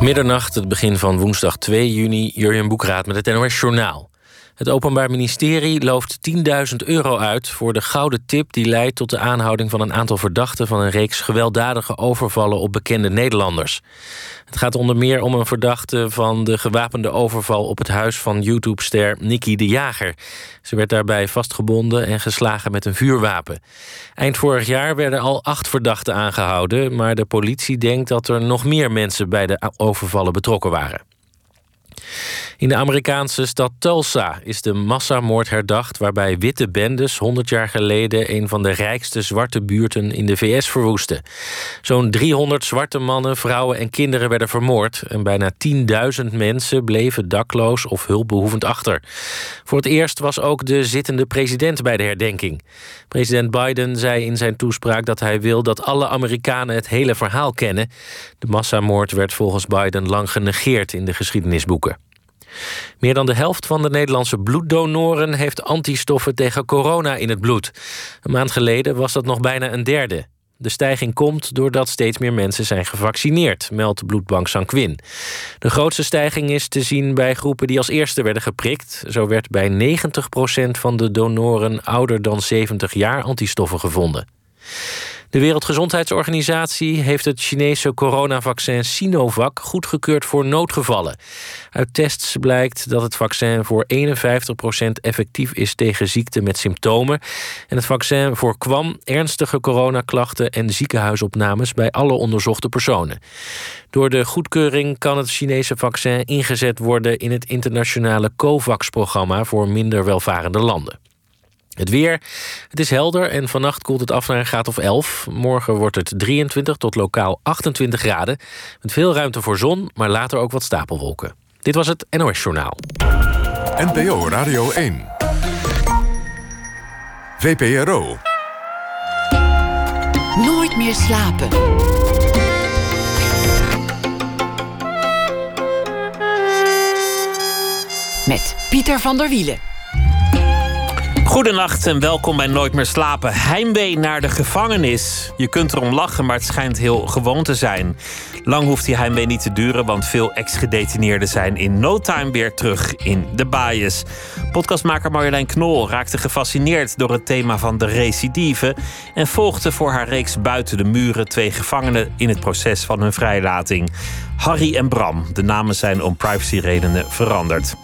Middernacht, het begin van woensdag 2 juni, Jurjen Boekraat met het NOS Journaal. Het Openbaar Ministerie looft 10.000 euro uit voor de gouden tip die leidt tot de aanhouding van een aantal verdachten van een reeks gewelddadige overvallen op bekende Nederlanders. Het gaat onder meer om een verdachte van de gewapende overval op het huis van YouTube-ster Nikki de Jager. Ze werd daarbij vastgebonden en geslagen met een vuurwapen. Eind vorig jaar werden al acht verdachten aangehouden, maar de politie denkt dat er nog meer mensen bij de overvallen betrokken waren. In de Amerikaanse stad Tulsa is de massamoord herdacht... waarbij witte bendes 100 jaar geleden... een van de rijkste zwarte buurten in de VS verwoesten. Zo'n 300 zwarte mannen, vrouwen en kinderen werden vermoord... en bijna 10.000 mensen bleven dakloos of hulpbehoevend achter. Voor het eerst was ook de zittende president bij de herdenking. President Biden zei in zijn toespraak dat hij wil... dat alle Amerikanen het hele verhaal kennen. De massamoord werd volgens Biden lang genegeerd in de geschiedenisboeken. Meer dan de helft van de Nederlandse bloeddonoren heeft antistoffen tegen corona in het bloed. Een maand geleden was dat nog bijna een derde. De stijging komt doordat steeds meer mensen zijn gevaccineerd, meldt bloedbank Sanquin. De grootste stijging is te zien bij groepen die als eerste werden geprikt. Zo werd bij 90% van de donoren ouder dan 70 jaar antistoffen gevonden. De Wereldgezondheidsorganisatie heeft het Chinese coronavaccin Sinovac goedgekeurd voor noodgevallen. Uit tests blijkt dat het vaccin voor 51% effectief is tegen ziekten met symptomen. En het vaccin voorkwam ernstige coronaklachten en ziekenhuisopnames bij alle onderzochte personen. Door de goedkeuring kan het Chinese vaccin ingezet worden in het internationale COVAX-programma voor minder welvarende landen. Het weer. Het is helder en vannacht koelt het af naar een graad of 11. Morgen wordt het 23 tot lokaal 28 graden. Met veel ruimte voor zon, maar later ook wat stapelwolken. Dit was het NOS Journaal. NPO Radio 1. VPRO. Nooit meer slapen. Met Pieter van der Wielen. Goedenacht en welkom bij Nooit meer slapen. Heimwee naar de gevangenis. Je kunt erom lachen, maar het schijnt heel gewoon te zijn. Lang hoeft die heimwee niet te duren, want veel ex-gedetineerden zijn in no time weer terug in de baaiers. Podcastmaker Marjolein Knol raakte gefascineerd door het thema van de recidive en volgde voor haar reeks Buiten de Muren twee gevangenen in het proces van hun vrijlating. Harry en Bram. De namen zijn om privacyredenen veranderd.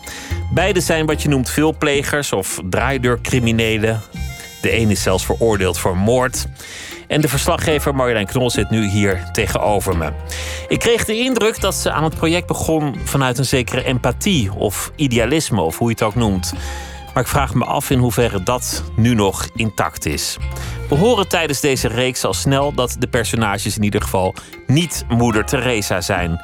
Beide zijn wat je noemt veelplegers of draaideurcriminelen. De een is zelfs veroordeeld voor moord. En de verslaggever Marjolein Knol zit nu hier tegenover me. Ik kreeg de indruk dat ze aan het project begon vanuit een zekere empathie of idealisme, of hoe je het ook noemt. Maar ik vraag me af in hoeverre dat nu nog intact is. We horen tijdens deze reeks al snel dat de personages in ieder geval niet moeder Teresa zijn.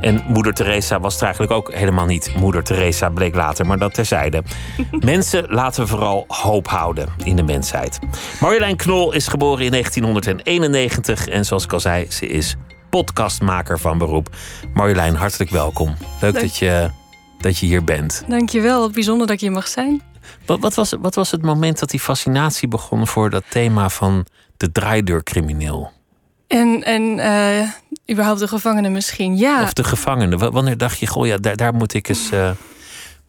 En moeder Teresa was eigenlijk ook helemaal niet moeder Teresa, bleek later, maar dat terzijde. Mensen laten vooral hoop houden in de mensheid. Marjolein Knol is geboren in 1991 en zoals ik al zei, ze is podcastmaker van beroep. Marjolein, hartelijk welkom. Leuk dat je, dat je hier bent. Dankjewel, wat bijzonder dat je hier mag zijn. Wat, wat, was, wat was het moment dat die fascinatie begon voor dat thema van de draaideurcrimineel? En, en uh, überhaupt de gevangenen misschien, ja. Of de gevangenen. Wanneer dacht je, goh, ja, daar, daar moet ik eens uh,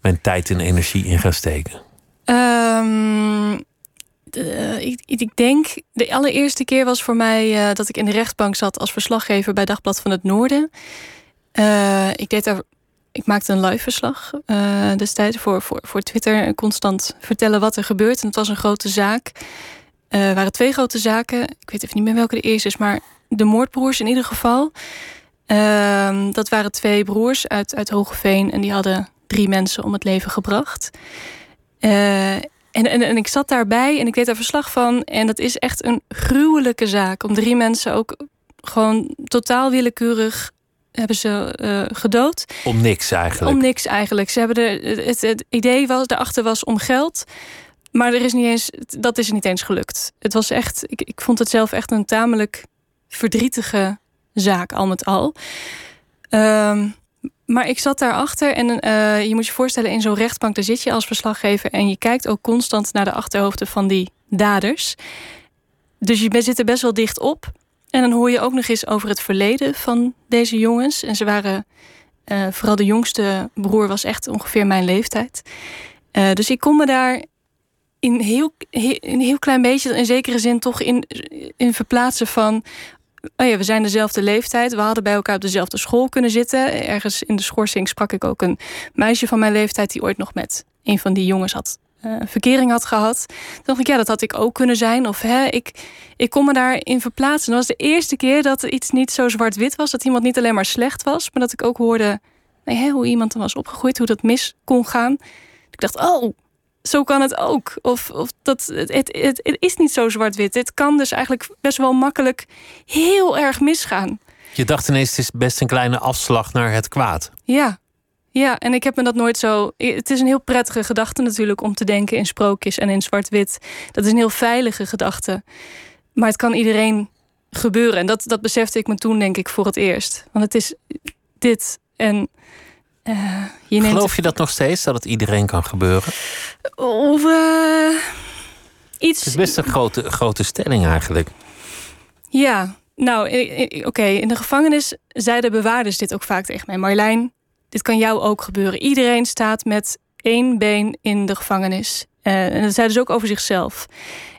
mijn tijd en energie in gaan steken? Um, de, ik, ik, denk, de allereerste keer was voor mij uh, dat ik in de rechtbank zat als verslaggever bij Dagblad van het Noorden. ik deed daar ik maakte een live verslag destijds voor, voor, voor Twitter. Constant vertellen wat er gebeurt. En het was een grote zaak. Er waren twee grote zaken. Ik weet even niet meer welke de eerste is, maar de moordbroers in ieder geval. Uh, dat waren twee broers uit, uit Hogeveen. En die hadden drie mensen om het leven gebracht. Uh, en, en, en ik zat daarbij en ik deed daar verslag van. En dat is echt een gruwelijke zaak. Om drie mensen ook gewoon totaal willekeurig hebben ze uh, gedood. Om niks eigenlijk. Om niks eigenlijk. Ze hebben de, het, het idee was, daarachter was om geld. Maar er is niet eens, dat is er niet eens gelukt. Het was echt, ik, ik vond het zelf echt een tamelijk verdrietige zaak, al met al. Um, maar ik zat daarachter en uh, je moet je voorstellen, in zo'n rechtbank, daar zit je als verslaggever en je kijkt ook constant naar de achterhoofden van die daders. Dus je zit er best wel dicht op. En dan hoor je ook nog eens over het verleden van deze jongens. En ze waren, uh, vooral de jongste broer was echt ongeveer mijn leeftijd. Uh, dus ik kon me daar in heel, een heel klein beetje, in zekere zin, toch in, in verplaatsen van. Oh ja, we zijn dezelfde leeftijd. We hadden bij elkaar op dezelfde school kunnen zitten. Ergens in de schorsing sprak ik ook een meisje van mijn leeftijd die ooit nog met een van die jongens had uh, verkering had gehad. Toen dacht ik, ja, dat had ik ook kunnen zijn. Of hè, ik, ik kon me daarin verplaatsen. Dat was de eerste keer dat iets niet zo zwart-wit was. Dat iemand niet alleen maar slecht was, maar dat ik ook hoorde hè, hoe iemand dan was opgegroeid, hoe dat mis kon gaan. Ik dacht, oh, zo kan het ook. Of, of dat, het, het, het, is niet zo zwart-wit. Het kan dus eigenlijk best wel makkelijk heel erg misgaan. Je dacht ineens, het is best een kleine afslag naar het kwaad. Ja, ja, en ik heb me dat nooit zo. Het is een heel prettige gedachte natuurlijk om te denken in sprookjes en in zwart-wit. Dat is een heel veilige gedachte. Maar het kan iedereen gebeuren. En dat, dat besefte ik me toen, denk ik, voor het eerst. Want het is dit. En uh, je neemt Geloof je dat nog steeds, dat het iedereen kan gebeuren? Of uh, iets. Het is best een grote, grote stelling eigenlijk. Ja, nou, oké. In de gevangenis zeiden bewaarders dit ook vaak tegen mij. Marlijn, dit kan jou ook gebeuren. Iedereen staat met één been in de gevangenis. Uh, en dat zeiden ze ook over zichzelf.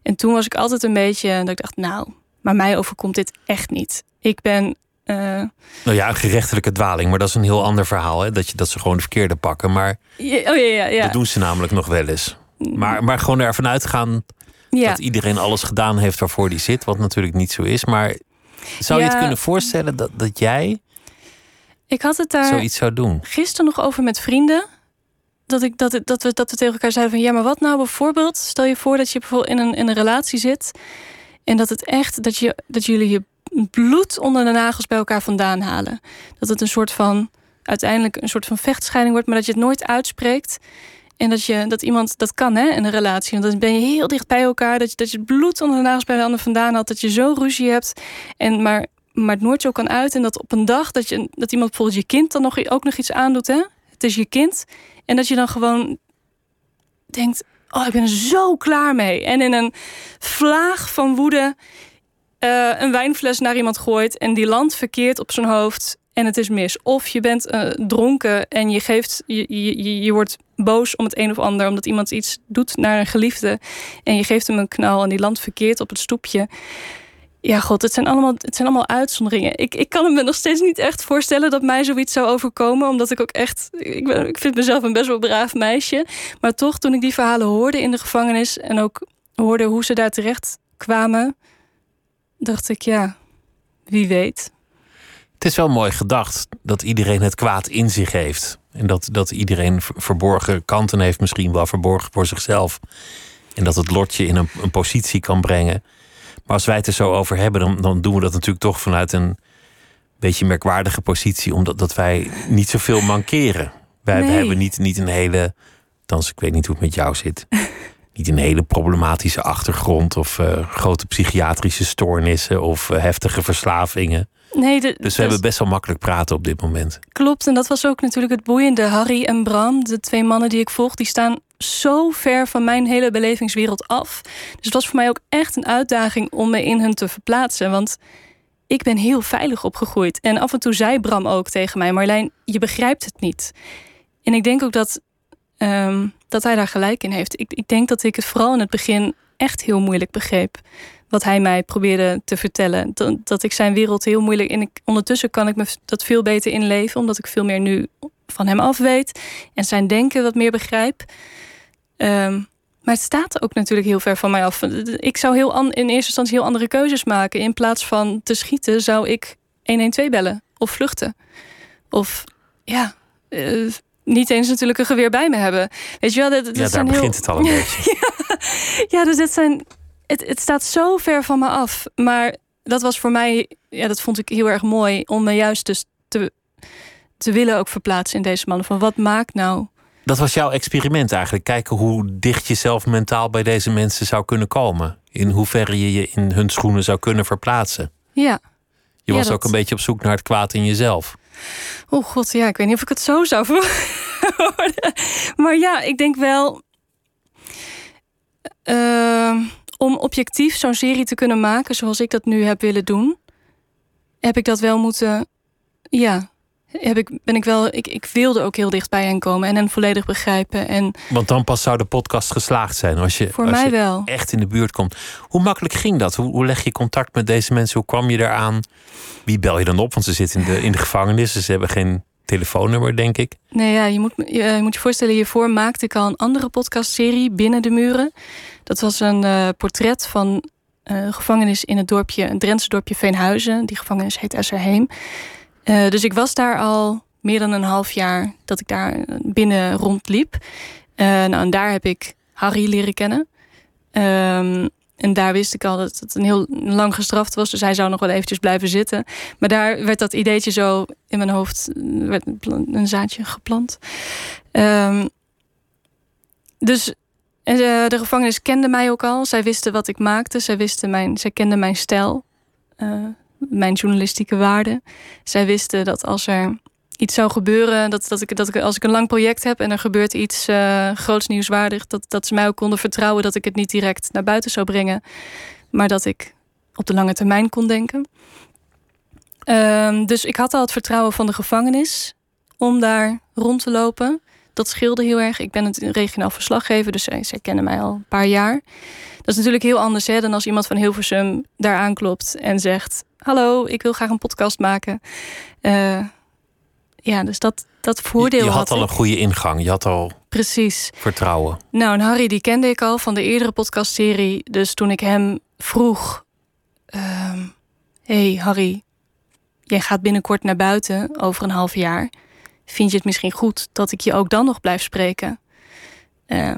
En toen was ik altijd een beetje dat ik dacht, nou, maar mij overkomt dit echt niet. Ik ben. Uh... Nou ja, een gerechtelijke dwaling, maar dat is een heel ander verhaal. Hè? Dat, je, dat ze gewoon de verkeerde pakken. Maar ja, oh ja, ja, ja. dat doen ze namelijk nog wel eens. Maar, maar gewoon ervan uitgaan ja. dat iedereen alles gedaan heeft waarvoor die zit, wat natuurlijk niet zo is. Maar zou je het kunnen voorstellen dat, dat jij ik had het daar zoiets zou doen. Gisteren nog over met vrienden. Dat, ik, dat, dat, we, dat we tegen elkaar zeiden van ja, maar wat nou bijvoorbeeld? Stel je voor dat je bijvoorbeeld in een, in een relatie zit. En dat het echt dat, je, dat jullie je bloed onder de nagels bij elkaar vandaan halen. Dat het een soort van uiteindelijk een soort van vechtscheiding wordt, maar dat je het nooit uitspreekt. En dat, je, dat iemand dat kan hè, in een relatie. Want dan ben je heel dicht bij elkaar. Dat je, dat je het bloed onder de nagels bij de ander vandaan had. Dat je zo ruzie hebt. En maar maar het nooit zo kan uit. En dat op een dag dat, je, dat iemand bijvoorbeeld je kind dan nog, ook nog iets aandoet. Hè? Het is je kind. En dat je dan gewoon denkt: Oh, ik ben er zo klaar mee. En in een vlaag van woede uh, een wijnfles naar iemand gooit. En die landt verkeerd op zijn hoofd. En het is mis. Of je bent uh, dronken en je, geeft, je, je, je wordt boos om het een of ander. Omdat iemand iets doet naar een geliefde. En je geeft hem een knal en die landt verkeerd op het stoepje. Ja, god, het zijn allemaal, het zijn allemaal uitzonderingen. Ik, ik kan me nog steeds niet echt voorstellen dat mij zoiets zou overkomen. Omdat ik ook echt. Ik, ben, ik vind mezelf een best wel braaf meisje. Maar toch, toen ik die verhalen hoorde in de gevangenis. en ook hoorde hoe ze daar terecht kwamen. Dacht ik, ja, wie weet. Het is wel mooi gedacht dat iedereen het kwaad in zich heeft. En dat, dat iedereen verborgen kanten heeft, misschien wel verborgen voor zichzelf. En dat het lotje in een, een positie kan brengen maar als wij het er zo over hebben, dan, dan doen we dat natuurlijk toch vanuit een beetje merkwaardige positie, omdat dat wij niet zoveel mankeren. Wij, hebben niet, niet een hele, dan ik weet niet hoe het met jou zit, niet een hele problematische achtergrond of uh, grote psychiatrische stoornissen of uh, heftige verslavingen. Nee, dus we hebben best wel makkelijk praten op dit moment. Klopt, en dat was ook natuurlijk het boeiende. Harry en Bram, de twee mannen die ik volg, die staan zo ver van mijn hele belevingswereld af. Dus het was voor mij ook echt een uitdaging om me in hun te verplaatsen. Want ik ben heel veilig opgegroeid. En af en toe zei Bram ook tegen mij: Marlijn, je begrijpt het niet. En ik denk ook dat, ehm, dat hij daar gelijk in heeft. Ik, ik denk dat ik het vooral in het begin echt heel moeilijk begreep wat hij mij probeerde te vertellen. Dat, dat ik zijn wereld heel moeilijk. En ik, ondertussen kan ik me dat veel beter inleven, omdat ik veel meer nu van hem af weet en zijn denken wat meer begrijp. Um, maar het staat ook natuurlijk heel ver van mij af. Ik zou heel in eerste instantie heel andere keuzes maken. In plaats van te schieten, zou ik 112 bellen of vluchten. Of ja, uh, niet eens natuurlijk een geweer bij me hebben. Weet je wel, dat, dat ja, daar begint het al een beetje. ja, dus dit zijn het, het staat zo ver van me af. Maar dat was voor mij, ja, dat vond ik heel erg mooi om me juist dus te, te willen ook verplaatsen in deze mannen. Van wat maakt nou. Dat was jouw experiment eigenlijk. Kijken hoe dicht je zelf mentaal bij deze mensen zou kunnen komen. In hoeverre je je in hun schoenen zou kunnen verplaatsen. Ja. Je was ook een beetje op zoek naar het kwaad in jezelf. Oh god, ja, ik weet niet of ik het zo zou worden. maar ja, ik denk wel. Uh, om objectief zo'n serie te kunnen maken zoals ik dat nu heb willen doen. heb ik dat wel moeten. Ja, heb ik, ben ik wel. Ik, ik wilde ook heel dicht bij hen komen en hen volledig begrijpen. En Want dan pas zou de podcast geslaagd zijn. Als je, voor als mij je wel. echt in de buurt komt. Hoe makkelijk ging dat? Hoe, hoe leg je contact met deze mensen? Hoe kwam je eraan? Wie bel je dan op? Want ze zitten in de, in de gevangenis. Dus ze hebben geen telefoonnummer, denk ik. Nee, ja, je moet, je, je moet je voorstellen, hiervoor maakte ik al een andere podcastserie binnen de muren. Dat was een eh, portret van eh, gevangenis in het dorpje, een Drentse dorpje Veenhuizen. Die gevangenis heet Esserheem. Eh dus ik was daar al meer dan een half jaar dat ik daar binnen rondliep. Eh nou, en daar heb ik Harry leren kennen. Ehm, en daar wist ik al dat het een heel lang gestraft was. Dus hij zou nog wel eventjes blijven zitten. Maar daar werd dat ideetje zo in mijn hoofd... werd een zaadje geplant. Ehm, dus eh, de gevangenis kende mij ook al. Zij wisten wat ik maakte. Zij, wisten mijn, zij kenden mijn stijl. eh, mijn journalistieke waarden. Zij wisten dat als er iets zou gebeuren... Dat, dat, ik, dat ik, als ik een lang project heb en er gebeurt iets eh, groots nieuwswaardig... Dat, dat ze mij ook konden vertrouwen dat ik het niet direct naar buiten zou brengen. Maar dat ik op de lange termijn kon denken. Ehm, dus ik had al het vertrouwen van de gevangenis om daar rond te lopen. Dat scheelde heel erg. Ik ben het regionaal verslaggever, dus zij, zij kennen mij al een paar jaar. Dat is natuurlijk heel anders hè, dan als iemand van Hilversum daar aanklopt en zegt: Hallo, ik wil graag een podcast maken. Eh, ja, dus dat, dat voordeel je, je had had al ik. een goede ingang. Je had al Precies. vertrouwen. Nou, en Harry die kende ik al van de eerdere podcastserie. Dus toen ik hem vroeg... ehm, hey Harry, jij gaat binnenkort naar buiten over een half jaar. Vind je het misschien goed dat ik je ook dan nog blijf spreken? Eh,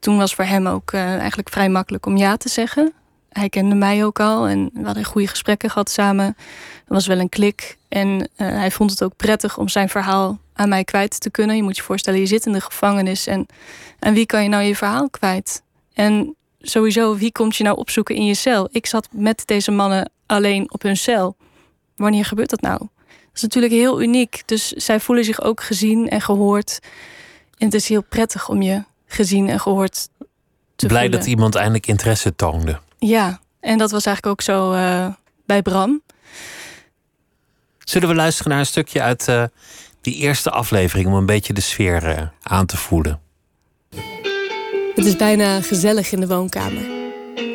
toen was voor hem ook eh, eigenlijk vrij makkelijk om ja te zeggen. Hij kende mij ook al en we hadden goede gesprekken gehad samen. Er was wel een klik en eh, hij vond het ook prettig om zijn verhaal aan mij kwijt te kunnen. Je moet je voorstellen, je zit in de gevangenis en aan wie kan je nou je verhaal kwijt? En sowieso, wie komt je nou opzoeken in je cel? Ik zat met deze mannen alleen op hun cel. Wanneer gebeurt dat nou? Is natuurlijk heel uniek. Dus zij voelen zich ook gezien en gehoord. En het is heel prettig om je gezien en gehoord te Blij voelen. dat iemand eindelijk interesse toonde. Ja, en dat was eigenlijk ook zo eh, bij Bram. Zullen we luisteren naar een stukje uit eh, die eerste aflevering om een beetje de sfeer eh, aan te voelen? Het is bijna gezellig in de woonkamer.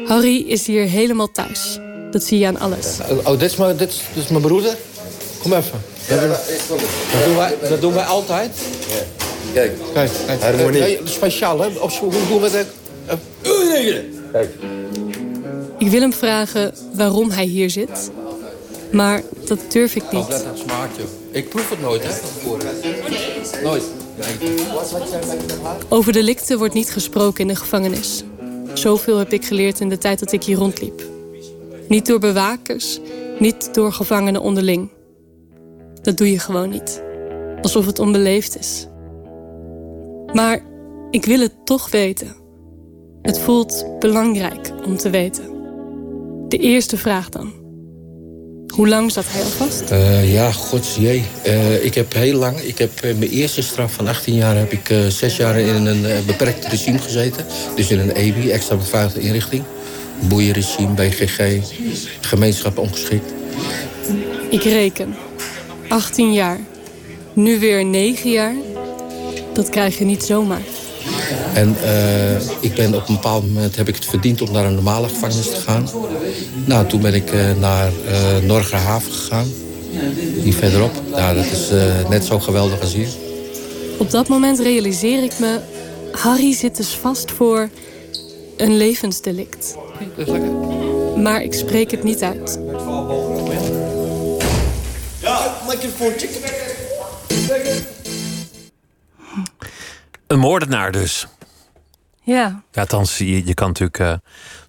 Harry is hier helemaal thuis. Dat zie je aan alles. Oh, dit is mijn, dit is, dit is mijn broeder. Kom even. Hebben- dat, doen wij, dat doen wij altijd. Kijk, Kijk, kijk. Harmonie. Eh, speciaal, hè? Of zo, hoe doen we dat? Eh, Ik wil hem vragen waarom hij hier zit. Maar dat durf ik Oh, niet. Ik proef het nooit, hè? Nooit. Over delicten wordt niet gesproken in de gevangenis. Zoveel heb ik geleerd in de tijd dat ik hier rondliep. Niet door bewakers, niet door gevangenen onderling. Dat doe je gewoon niet. Alsof het onbeleefd is. Maar ik wil het toch weten. Het voelt belangrijk om te weten. De eerste vraag dan. Hoe lang zat hij al vast? Eh, ja, godsjee. Eh ik heb heel lang... Ik heb eh, mijn eerste straf van 18 jaar... heb ik zes jaar in een beperkt regime gezeten. Dus in een EBI, extra beveiligde inrichting. Boeienregime, BGG, gemeenschap ongeschikt. Ik reken. 18 jaar. Nu weer 9 jaar. Dat krijg je niet zomaar. En eh, ik ben op een bepaald moment heb ik het verdiend om naar een normale gevangenis te gaan. Nou, toen ben ik eh, naar eh Norgerhaven gegaan. Hier verderop. Nou, dat is eh, net zo geweldig als hier. Op dat moment realiseer ik me... Harry zit dus vast voor een levensdelict. Maar ik spreek het niet uit. Een moordenaar dus. Ja, Ja, althans, je, je kan natuurlijk eh,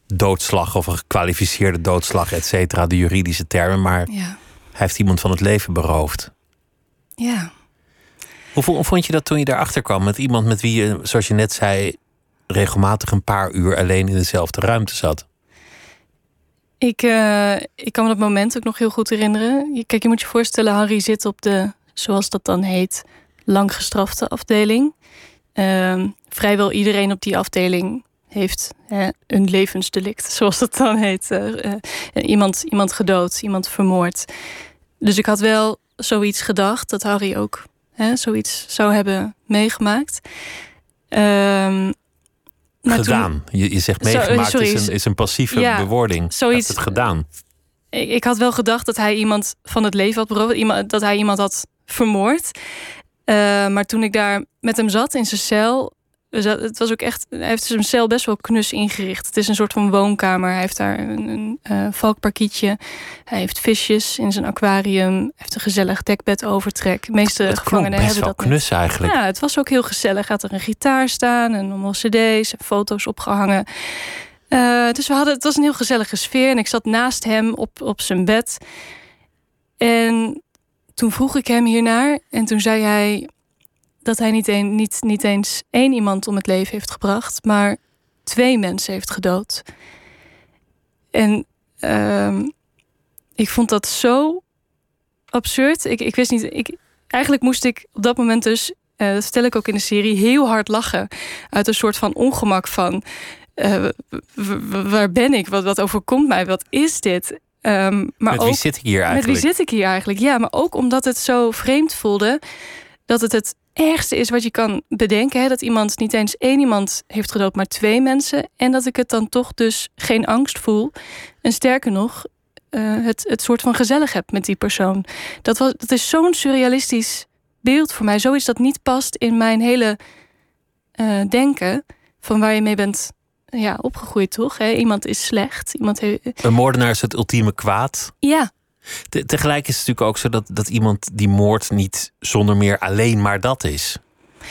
doodslag of een gekwalificeerde doodslag, et cetera, de juridische termen. Maar ja, hij heeft iemand van het leven beroofd. ja. Hoe, vo- hoe vond je dat toen je daarachter kwam? Met iemand met wie je, zoals je net zei, regelmatig een paar uur alleen in dezelfde ruimte zat. Ik, eh, ik kan me dat moment ook nog heel goed herinneren. Kijk, je moet je voorstellen, Harry zit op de, zoals dat dan heet, lang gestrafte afdeling. Ehm, vrijwel iedereen op die afdeling heeft hè, een levensdelict, zoals dat dan heet. Eh, eh, iemand, iemand gedood, iemand vermoord. Dus ik had wel zoiets gedacht dat Harry ook hè, zoiets zou hebben meegemaakt. Ehm, maar gedaan. toen- je, je zegt Zo- meegemaakt sorry, is, een, is een passieve ja, bewoording. zoiets- het gedaan. ik, ik had wel gedacht dat hij iemand van het leven had beroofd. Iemand, dat hij iemand had vermoord. Eh, maar toen ik daar met hem zat in zijn cel. Za- Het was ook echt. Hij heeft zijn cel best wel knus ingericht. Het is een soort van woonkamer. Hij heeft daar een, een eh, valkparkietje. Hij heeft visjes in zijn aquarium. Hij heeft een gezellig dekbed overtrek. De meeste Het gevangenen best hebben wel dat. knus eigenlijk. Ja, het was ook heel gezellig. Had er een gitaar staan en allemaal cd's en foto's opgehangen. Eh, dus we hadden, het was een heel gezellige sfeer. En ik zat naast hem op, op zijn bed. En toen vroeg ik hem hiernaar. En toen zei hij dat hij niet, een, niet, niet eens één iemand om het leven heeft gebracht, maar twee mensen heeft gedood. En ehm, ik vond dat zo absurd. Ik, ik wist niet. Ik, eigenlijk moest ik op dat moment dus, eh, dat vertel ik ook in de serie, heel hard lachen. Uit een soort van ongemak van. eh, waar ben ik? Wat, wat overkomt mij? Wat is dit? Ehm, maar Met ook, wie zit ik hier eigenlijk? Met wie zit ik hier eigenlijk? Ja, maar ook omdat het zo vreemd voelde. Dat het het ergste is wat je kan bedenken. Hè? Dat iemand niet eens één iemand heeft gedood, maar twee mensen. En dat ik het dan toch dus geen angst voel. En sterker nog, eh, het, het soort van gezellig heb met die persoon. Dat, was, dat is zo'n surrealistisch beeld voor mij. Zoiets dat niet past in mijn hele eh, denken. Van waar je mee bent ja, opgegroeid, toch? Hè? Iemand is slecht. Iemand heeft... Een moordenaar is het ultieme kwaad. Ja, Te- tegelijk is het natuurlijk ook zo dat, dat iemand die moord niet zonder meer alleen maar dat is.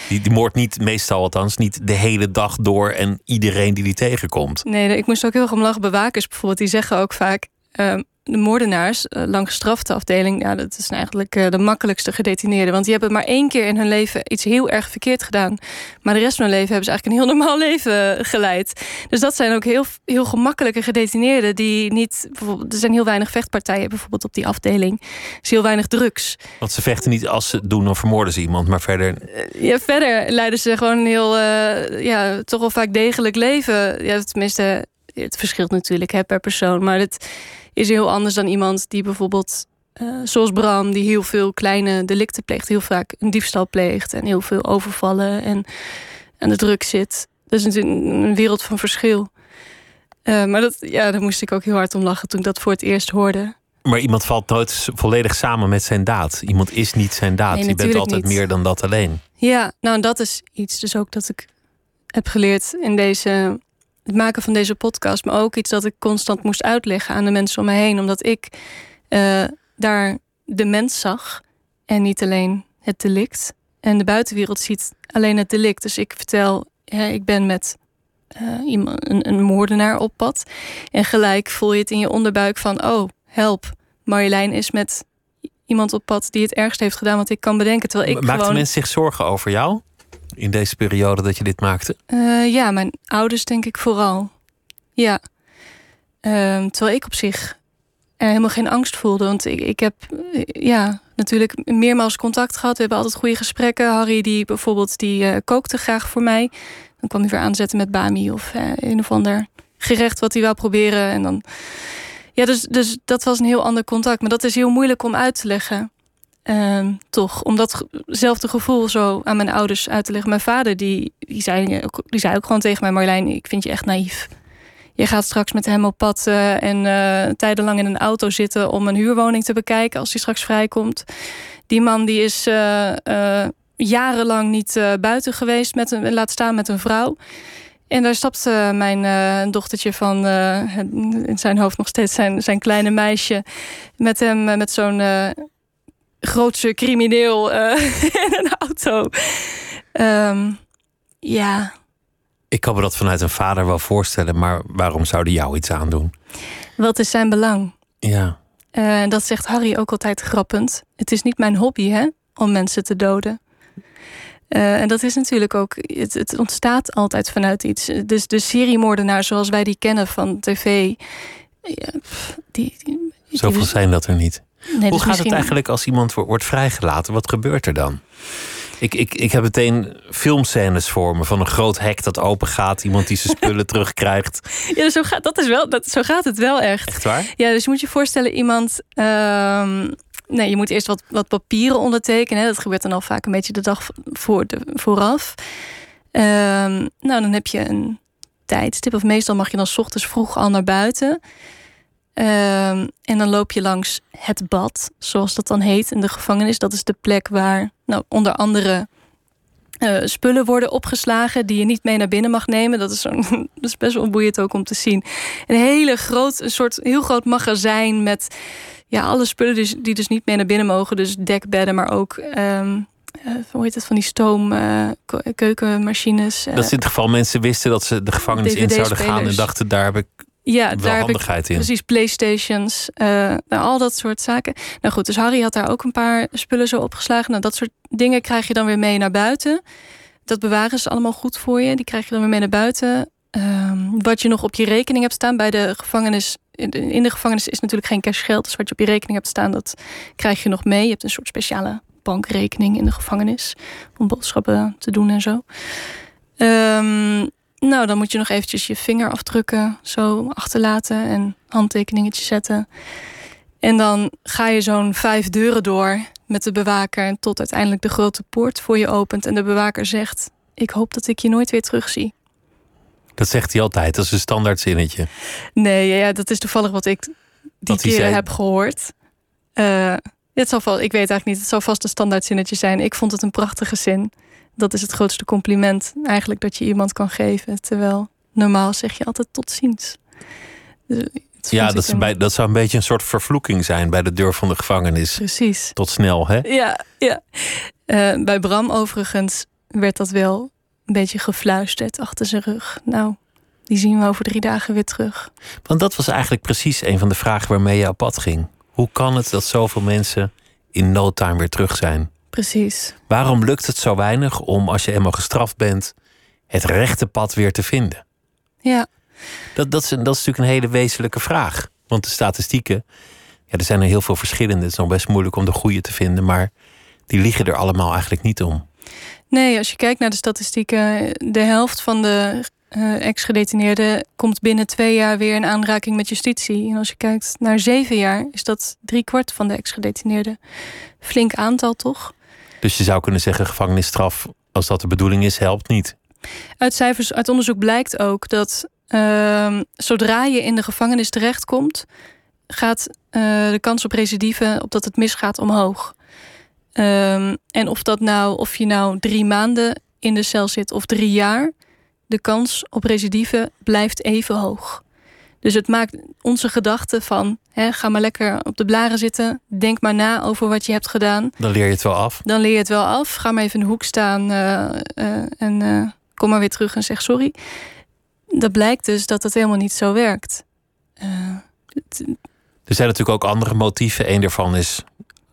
Die, die moordt niet, meestal althans, niet de hele dag door en iedereen die die tegenkomt. Nee, ik moest ook heel erg om lachen. Bewakers bijvoorbeeld, die zeggen ook vaak... ehm, de moordenaars, uh, lang gestrafte afdeling... Ja, dat is eigenlijk uh, de makkelijkste gedetineerden. Want die hebben maar één keer in hun leven iets heel erg verkeerd gedaan. Maar de rest van hun leven hebben ze eigenlijk een heel normaal leven geleid. Dus dat zijn ook heel, heel gemakkelijke gedetineerden... die niet... Bijvoorbeeld, er zijn heel weinig vechtpartijen bijvoorbeeld op die afdeling. Er is heel weinig drugs. Want ze vechten niet als ze doen, dan vermoorden ze iemand. Maar verder... Ja, verder leiden ze gewoon een heel... Ja, toch wel vaak degelijk leven. Ja, tenminste, het verschilt natuurlijk hè, per persoon. Maar het is heel anders dan iemand die bijvoorbeeld, uh, zoals Bram, die heel veel kleine delicten pleegt, heel vaak een diefstal pleegt en heel veel overvallen en aan de druk zit. Dat is natuurlijk een wereld van verschil. Uh, maar dat, ja, daar moest ik ook heel hard om lachen toen ik dat voor het eerst hoorde. Maar iemand valt nooit volledig samen met zijn daad. Iemand is niet zijn daad. Nee, Je bent altijd niet. meer dan dat alleen. Ja, nou, dat is iets dus ook dat ik heb geleerd in deze het maken van deze podcast, maar ook iets dat ik constant moest uitleggen aan de mensen om me heen, omdat ik uh, daar de mens zag en niet alleen het delict. En de buitenwereld ziet alleen het delict. Dus ik vertel, ja, ik ben met uh, iemand, een, een, moordenaar op pad. En gelijk voel je het in je onderbuik van, oh, help. Marjolein is met iemand op pad die het ergst heeft gedaan wat ik kan bedenken. Terwijl ik Maakten gewoon... mensen zich zorgen over jou? In deze periode dat je dit maakte? Uh, ja, mijn ouders denk ik vooral. Ja. Uh, terwijl ik op zich er helemaal geen angst voelde. Want ik, ik heb uh, ja, natuurlijk meermaals contact gehad. We hebben altijd goede gesprekken. Harry die bijvoorbeeld, die kookte graag voor mij. Dan kwam hij weer aanzetten met Bami of een of ander gerecht wat hij wou proberen. En dan... Ja, dus, dus dat was een heel ander contact. Maar dat is heel moeilijk om uit te leggen. Uh, toch, om datzelfde gevoel zo aan mijn ouders uit te leggen. Mijn vader, die, die, zei, die zei ook gewoon tegen mij... Marjolein, ik vind je echt naïef. Je gaat straks met hem op pad uh, en uh, tijdenlang in een auto zitten... om een huurwoning te bekijken als hij straks vrijkomt. Die man die is uh, jarenlang niet buiten geweest, met een, laat staan met een vrouw... En daar stapte mijn dochtertje van, in zijn hoofd nog steeds zijn, zijn kleine meisje, met hem, met zo'n grootse crimineel in een auto. Um, ja. Ik kan me dat vanuit een vader wel voorstellen, maar waarom zou die jou iets aandoen? Wat is zijn belang? Ja. En dat zegt Harry ook altijd grappend. Het is niet mijn hobby, hè, om mensen te doden. Uh, en dat is natuurlijk ook, het, het, ontstaat altijd vanuit iets. Dus de seriemoordenaar zoals wij die kennen van tv. Ja, die, die, Zoveel die, zijn dat er niet. Nee, Hoe dus gaat misschien... het eigenlijk als iemand wordt, vrijgelaten? Wat gebeurt er dan? Ik, ik, ik heb meteen filmscènes voor me van een groot hek dat open gaat, iemand die zijn spullen terugkrijgt. Ja, zo gaat, dat is wel, dat, zo gaat het wel echt. Echt waar? Ja, dus je moet je voorstellen, iemand. Um, nee, je moet eerst wat, wat papieren ondertekenen. Hè. Dat gebeurt dan al vaak een beetje de dag voor de, vooraf. Ehm, nou, dan heb je een tijdstip. Of meestal mag je dan s ochtends vroeg al naar buiten. Ehm, en dan loop je langs het bad, zoals dat dan heet in de gevangenis. Dat is de plek waar nou, onder andere uh, spullen worden opgeslagen die je niet mee naar binnen mag nemen. Dat is, dat is best wel boeiend ook om te zien. Een hele groot, een soort heel groot magazijn met ja, alle spullen dus, die dus niet mee naar binnen mogen. Dus dekbedden, maar ook um, uh, hoe heet het van die stoom, uh, keukenmachines. dat is in het geval mensen wisten dat ze de gevangenis in zouden gaan en dachten daar heb ik ja, daar heb ik, in. Precies, Playstations, uh, nou, al dat soort zaken. Nou goed, dus Harry had daar ook een paar spullen zo opgeslagen. Nou, dat soort dingen krijg je dan weer mee naar buiten. Dat bewaren ze allemaal goed voor je. Die krijg je dan weer mee naar buiten. Um, wat je nog op je rekening hebt staan bij de gevangenis. In de gevangenis is natuurlijk geen cashgeld. Dus wat je op je rekening hebt staan, dat krijg je nog mee. Je hebt een soort speciale bankrekening in de gevangenis. Om boodschappen te doen en zo. Um, nou, dan moet je nog eventjes je vinger afdrukken, zo achterlaten en handtekeningetje zetten. En dan ga je zo'n vijf deuren door met de bewaker tot uiteindelijk de grote poort voor je opent en de bewaker zegt: Ik hoop dat ik je nooit weer terugzie. Dat zegt hij altijd, dat is een standaard zinnetje. Nee, ja, dat is toevallig wat ik die keer heb gehoord. Uh, het zal, ik weet eigenlijk niet, het zal vast een standaard zinnetje zijn. Ik vond het een prachtige zin dat is het grootste compliment eigenlijk dat je iemand kan geven. Terwijl normaal zeg je altijd tot ziens. Dus ja, dat, bij, dat zou een beetje een soort vervloeking zijn bij de deur van de gevangenis. Precies. Tot snel, hè? Ja, ja. Uh, bij Bram overigens werd dat wel een beetje gefluisterd achter zijn rug. Nou, die zien we over drie dagen weer terug. Want dat was eigenlijk precies een van de vragen waarmee je op pad ging. Hoe kan het dat zoveel mensen in no time weer terug zijn? Precies. Waarom lukt het zo weinig om, als je eenmaal gestraft bent, het rechte pad weer te vinden? Ja. Dat, dat, is, dat is natuurlijk een hele wezenlijke vraag. Want de statistieken, ja, er zijn er heel veel verschillende. Het is nog best moeilijk om de goede te vinden, maar die liegen er allemaal eigenlijk niet om. Nee, als je kijkt naar de statistieken, de helft van de uh, ex-gedetineerden komt binnen twee jaar weer in aanraking met justitie. En als je kijkt naar zeven jaar, is dat drie kwart van de ex-gedetineerden. Flink aantal, toch? Dus je zou kunnen zeggen, gevangenisstraf, als dat de bedoeling is, helpt niet. Uit cijfers, uit onderzoek blijkt ook dat uh, zodra je in de gevangenis terechtkomt, gaat uh, de kans op recidive, op dat het misgaat, omhoog. Um, en of dat nou, of je nou drie maanden in de cel zit of drie jaar, de kans op recidive blijft even hoog. Dus het maakt onze gedachten van hè, ga maar lekker op de blaren zitten. Denk maar na over wat je hebt gedaan. Dan leer je het wel af. Dan leer je het wel af. Ga maar even in de hoek staan uh, uh, en uh, kom maar weer terug en zeg sorry. Dat blijkt dus dat het helemaal niet zo werkt. er zijn natuurlijk ook andere motieven. Een daarvan is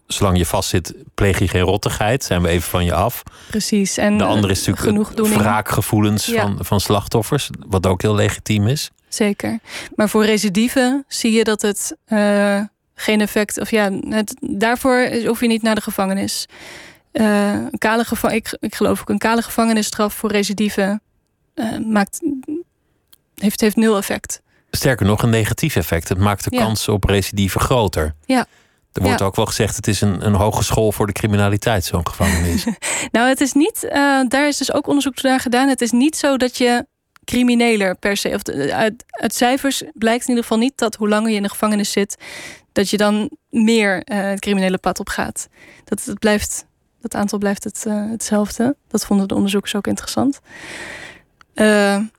zolang je vastzit, pleeg je geen rottigheid. Zijn we even van je af. Precies. En de andere is natuurlijk wraakgevoelens van, van slachtoffers. Wat ook heel legitiem is. Zeker. Maar voor recidive zie je dat het uh, geen effect... Of ja, het, daarvoor hoef je niet naar de gevangenis. Uh, een kale gevangen, ik, ik geloof ook een kale gevangenisstraf voor recidive... Uh, maakt, heeft, heeft nul effect. Sterker nog, een negatief effect. Het maakt de kans op recidive groter. Ja. Er wordt ook wel gezegd, het is een, een hogeschool voor de criminaliteit, zo'n gevangenis. nou, het is niet, uh, daar is dus ook onderzoek naar gedaan. Het is niet zo dat je crimineler per se. Of uit, uit, cijfers blijkt in ieder geval niet dat hoe langer je in de gevangenis zit, dat je dan meer uh, het criminele pad op gaat. Dat, het blijft, dat aantal blijft het, uh, hetzelfde. Dat vonden de onderzoekers ook interessant.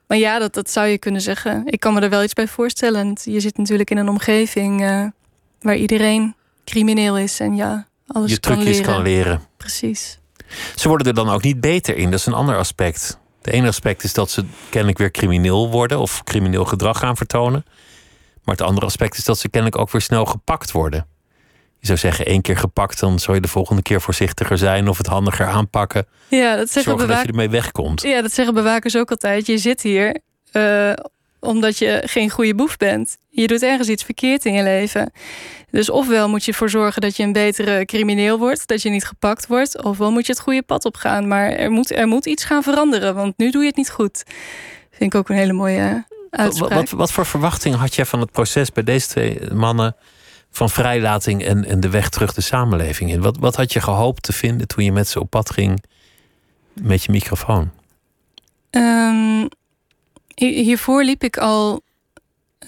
maar ja, dat, dat zou je kunnen zeggen. Ik kan me er wel iets bij voorstellen. Je zit natuurlijk in een omgeving waar iedereen crimineel is en ja, alles je kan trucjes leren. kan leren. Precies. Ze worden er dan ook niet beter in. Dat is een ander aspect. De ene aspect is dat ze kennelijk weer crimineel worden of crimineel gedrag gaan vertonen. Maar het andere aspect is dat ze kennelijk ook weer snel gepakt worden. Je zou zeggen, één keer gepakt, dan zou je de volgende keer voorzichtiger zijn of het handiger aanpakken. Ja, dat zeggen Zorgen dat je ermee wegkomt. Ja, dat zeggen bewakers ook altijd. Je zit hier uh, omdat je geen goede boef bent. Je doet ergens iets verkeerd in je leven. Dus ofwel moet je ervoor zorgen dat je een betere crimineel wordt, dat je niet gepakt wordt, ofwel moet je het goede pad opgaan. Maar er moet, er moet iets gaan veranderen, want nu doe je het niet goed. Vind ik ook een hele mooie uitspraak. Wat, wat, wat voor verwachting had jij van het proces bij deze twee mannen van vrijlating en, en de weg terug de samenleving in. Wat, wat had je gehoopt te vinden toen je met ze op pad ging met je microfoon? Um, hiervoor liep ik al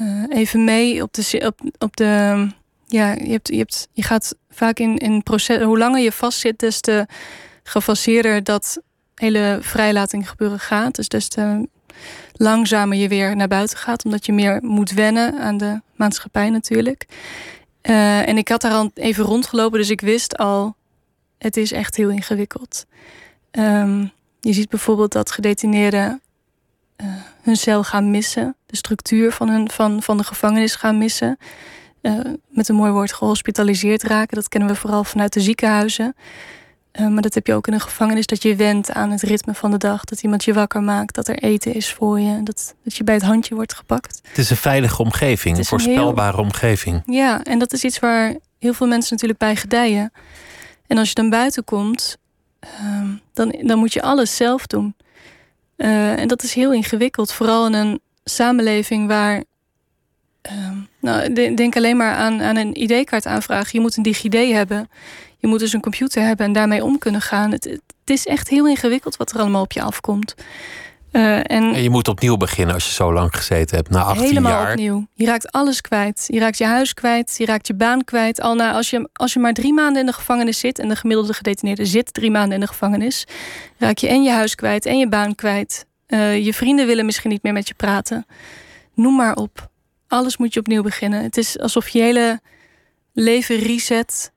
uh, even mee op de, op, de ja, je, hebt, je, hebt, je gaat vaak in, in proces. Hoe langer je vastzit, des te gefaseerder dat hele vrijlating gebeuren gaat. Dus des te langzamer je weer naar buiten gaat, omdat je meer moet wennen aan de maatschappij natuurlijk. Uh, en ik had daar al even rondgelopen, dus ik wist al, het is echt heel ingewikkeld. Um, je ziet bijvoorbeeld dat gedetineerden uh, hun cel gaan missen, de structuur van, hun, van, van de gevangenis gaan missen. Uh, met een mooi woord gehospitaliseerd raken. Dat kennen we vooral vanuit de ziekenhuizen. Uh, maar dat heb je ook in een gevangenis, dat je went aan het ritme van de dag. Dat iemand je wakker maakt, dat er eten is voor je. Dat, dat je bij het handje wordt gepakt. Het is een veilige omgeving, een voorspelbare omgeving. Ja, en dat is iets waar heel veel mensen natuurlijk bij gedijen. En als je dan buiten komt, uh, dan, dan moet je alles zelf doen. Uh, en dat is heel ingewikkeld. Vooral in een samenleving waar Ehm, nou, denk alleen maar aan, aan een ID-kaart. Je moet een DigiD hebben. Je moet dus een computer hebben en daarmee om kunnen gaan. Het, het is echt heel ingewikkeld wat er allemaal op je afkomt. Uh, en, en, je moet opnieuw beginnen als je zo lang gezeten hebt, na 18 helemaal jaar. opnieuw. Je raakt alles kwijt. Je raakt je huis kwijt, je raakt je baan kwijt. Al na, als, je, als je maar drie maanden in de gevangenis zit... en de gemiddelde gedetineerde zit drie maanden in de gevangenis... raak je en je huis kwijt en je baan kwijt. Uh, je vrienden willen misschien niet meer met je praten. Noem maar op alles moet je opnieuw beginnen. Het is alsof je hele leven reset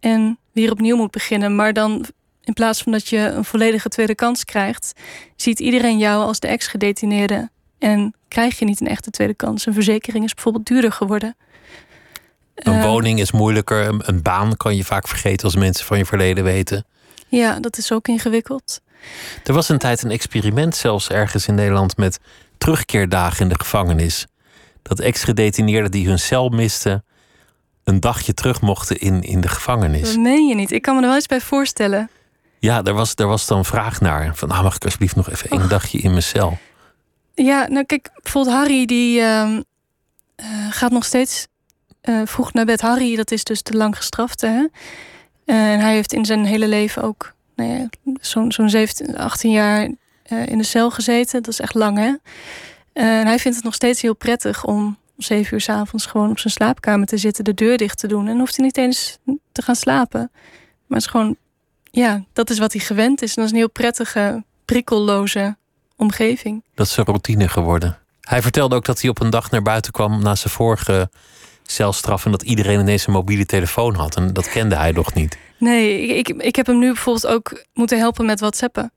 en weer opnieuw moet beginnen. Maar dan in plaats van dat je een volledige tweede kans krijgt, ziet iedereen jou als de ex-gedetineerde. En krijg je niet een echte tweede kans. Een verzekering is bijvoorbeeld duurder geworden. Een ehm, woning is moeilijker. Een baan kan je vaak vergeten als mensen van je verleden weten. Ja, dat is ook ingewikkeld. Er was een tijd een experiment zelfs ergens in Nederland met terugkeerdagen in de gevangenis dat ex-gedetineerden die hun cel misten, een dagje terug mochten in, in de gevangenis. Dat meen je niet. Ik kan me er wel eens bij voorstellen. Ja, er was, er was dan vraag naar. Van, nou, mag ik alsjeblieft nog even een dagje in mijn cel? Ja, nou kijk, bijvoorbeeld Harry, die uh, gaat nog steeds uh, vroeg naar bed. Harry, dat is dus te lang gestraft. Hè? en hij heeft in zijn hele leven ook nou ja, zo'n zo'n 17, 18 jaar in de cel gezeten. Dat is echt lang, hè? Eh, en hij vindt het nog steeds heel prettig om om zeven uur s avonds gewoon op zijn slaapkamer te zitten, de deur dicht te doen. En hoeft hij niet eens te gaan slapen. Maar het is gewoon, ja, dat is wat hij gewend is. En dat is een heel prettige, prikkelloze omgeving. Dat is een routine geworden. Hij vertelde ook dat hij op een dag naar buiten kwam na zijn vorige celstraf. En dat iedereen ineens een mobiele telefoon had. En dat kende hij nog niet. Nee, ik, ik, ik heb hem nu bijvoorbeeld ook moeten helpen met WhatsAppen.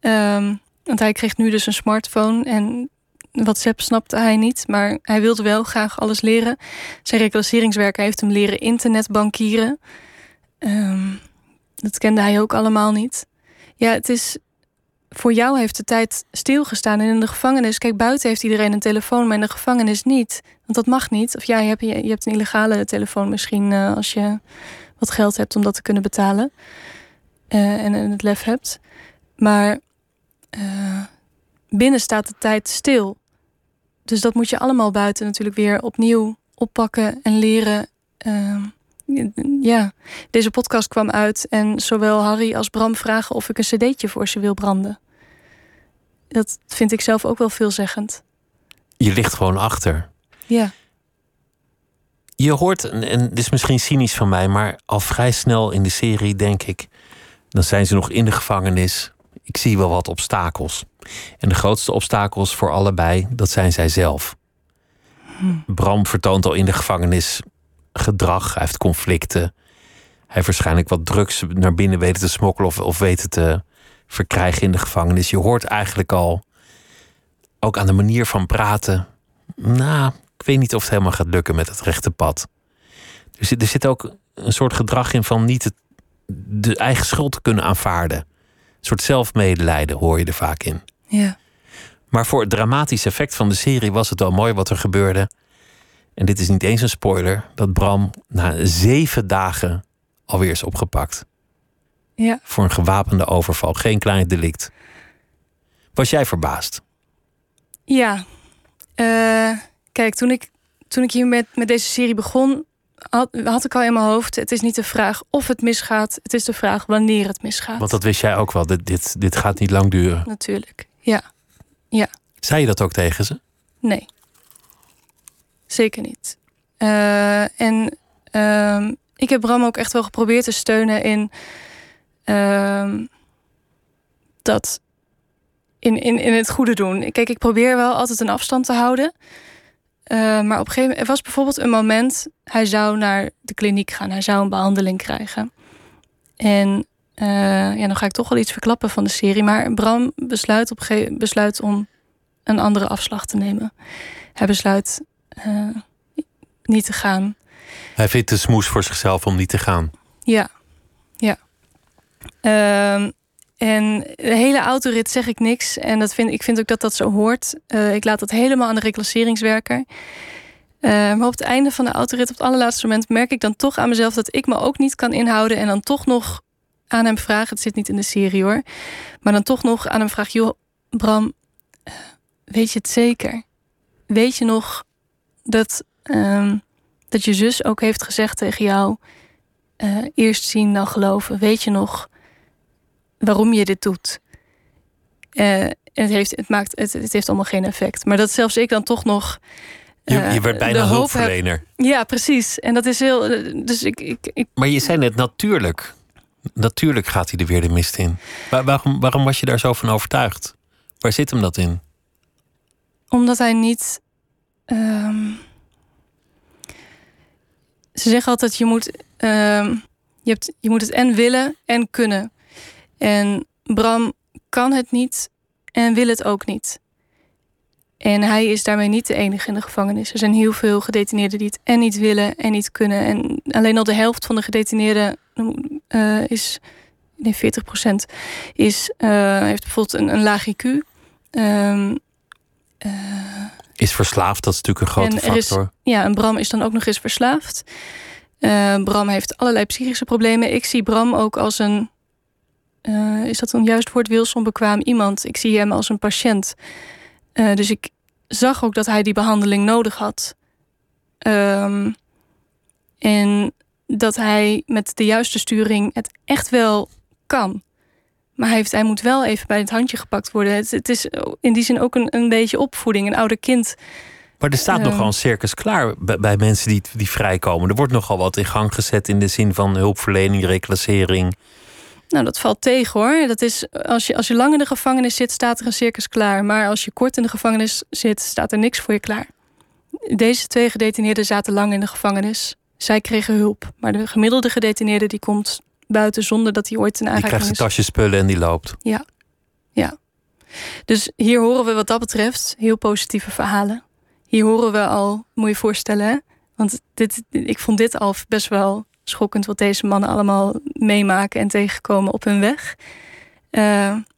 Um, want hij kreeg nu dus een smartphone. En WhatsApp snapte hij niet, maar hij wilde wel graag alles leren. Zijn reclasseringswerker heeft hem leren internetbankieren. Um, dat kende hij ook allemaal niet. Ja, het is. Voor jou heeft de tijd stilgestaan. En in de gevangenis, kijk, buiten heeft iedereen een telefoon, maar in de gevangenis niet. Want dat mag niet. Of ja, je hebt, je, hebt een illegale telefoon misschien uh, als je wat geld hebt om dat te kunnen betalen. Uh, en, het lef hebt. Maar uh, binnen staat de tijd stil. Dus dat moet je allemaal buiten natuurlijk weer opnieuw oppakken en leren. Uh, ja, deze podcast kwam uit en zowel Harry als Bram vragen of ik een cd'tje voor ze wil branden. Dat vind ik zelf ook wel veelzeggend. Je ligt gewoon achter. Ja. Je hoort, en dit is misschien cynisch van mij, maar al vrij snel in de serie denk ik, dan zijn ze nog in de gevangenis ik zie wel wat obstakels. En de grootste obstakels voor allebei, dat zijn zij zelf. Bram vertoont al in de gevangenis gedrag, hij heeft conflicten. Hij heeft waarschijnlijk wat drugs naar binnen weten te smokkelen of, of weten te verkrijgen in de gevangenis. Je hoort eigenlijk al, ook aan de manier van praten, nou, ik weet niet of het helemaal gaat lukken met het rechte pad. Er zit, er zit ook een soort gedrag in van niet het, de eigen schuld te kunnen aanvaarden soort zelfmedelijden hoor je er vaak in. Ja. Maar voor het dramatische effect van de serie was het wel mooi wat er gebeurde. En dit is niet eens een spoiler, dat Bram na zeven dagen alweer is opgepakt. Ja. Voor een gewapende overval, geen klein delict. Was jij verbaasd? Ja. Uh, kijk, toen ik, toen ik hier met, met deze serie begon, had, had ik al in mijn hoofd. Het is niet de vraag of het misgaat. Het is de vraag wanneer het misgaat. Want dat wist jij ook wel. Dit, dit, dit gaat niet lang duren. Natuurlijk, ja. Ja. Zei je dat ook tegen ze? Nee. Zeker niet. Uh, en uh, ik heb Bram ook echt wel geprobeerd te steunen in uh, dat in, in, in het goede doen. Kijk, ik probeer wel altijd een afstand te houden. Uh, maar op een gegeven moment, er was bijvoorbeeld een moment, hij zou naar de kliniek gaan, hij zou een behandeling krijgen. En uh, ja, dan ga ik toch wel iets verklappen van de serie. Maar Bram besluit, op besluit om een andere afslag te nemen. Hij besluit uh, niet te gaan. Hij vindt het smoes voor zichzelf om niet te gaan. Ja, ja. Uh, en de hele autorit zeg ik niks. En dat vind, ik vind ook dat dat zo hoort. Uh, ik laat dat helemaal aan de reclasseringswerker. Uh, maar op het einde van de autorit, op het allerlaatste moment, merk ik dan toch aan mezelf dat ik me ook niet kan inhouden. En dan toch nog aan hem vraag. Het zit niet in de serie hoor. Maar dan toch nog aan hem vraag: Joh, Bram, weet je het zeker? Weet je nog dat, uh, dat je zus ook heeft gezegd tegen jou: uh, eerst zien dan geloven? Weet je nog waarom je dit doet? Uh, het, heeft, het, maakt, het, het heeft allemaal geen effect. Maar dat zelfs ik dan toch nog. Je, je werd bijna hulpverlener. Heb. Ja, precies. En dat is heel. Dus ik, ik, ik, Maar je zei net natuurlijk. Natuurlijk gaat hij er weer de mist in. Waar, waarom, waarom was je daar zo van overtuigd? Waar zit hem dat in? Omdat hij niet. Um... Ze zeggen altijd: je moet, um, je, hebt, je moet het en willen en kunnen. En Bram kan het niet en wil het ook niet. En hij is daarmee niet de enige in de gevangenis. Er zijn heel veel gedetineerden die het en niet willen en niet kunnen. En alleen al de helft van de gedetineerden uh, is, nee, 40 procent, is, uh, heeft bijvoorbeeld een, een laag IQ. Um, uh, is verslaafd, dat is natuurlijk een grote factor. Is, ja, en Bram is dan ook nog eens verslaafd. Bram heeft allerlei psychische problemen. Ik zie Bram ook als een uh, is dat een juist woord, Wilson bekwaam iemand. Ik zie hem als een patiënt. Uh, dus ik zag ook dat hij die behandeling nodig had. Um, en dat hij met de juiste sturing het echt wel kan. Maar hij, heeft, hij moet wel even bij het handje gepakt worden. Het, het is in die zin ook een, een beetje opvoeding, een ouder kind. Maar er staat um, nogal een circus klaar bij, bij, mensen die, die vrijkomen. Er wordt nogal wat in gang gezet in de zin van hulpverlening, reclassering. Nou, dat valt tegen hoor. Dat is, als, je, als je lang in de gevangenis zit, staat er een circus klaar. Maar als je kort in de gevangenis zit, staat er niks voor je klaar. Deze twee gedetineerden zaten lang in de gevangenis. Zij kregen hulp. Maar de gemiddelde gedetineerde die komt buiten zonder dat hij ooit een aanraking Die krijgt zijn tasje spullen en die loopt. Ja, ja. Dus hier horen we wat dat betreft heel positieve verhalen. Hier horen we al, moet je voorstellen, hè? want dit, ik vond dit al best wel schokkend wat deze mannen allemaal meemaken en tegenkomen op hun weg. Uh,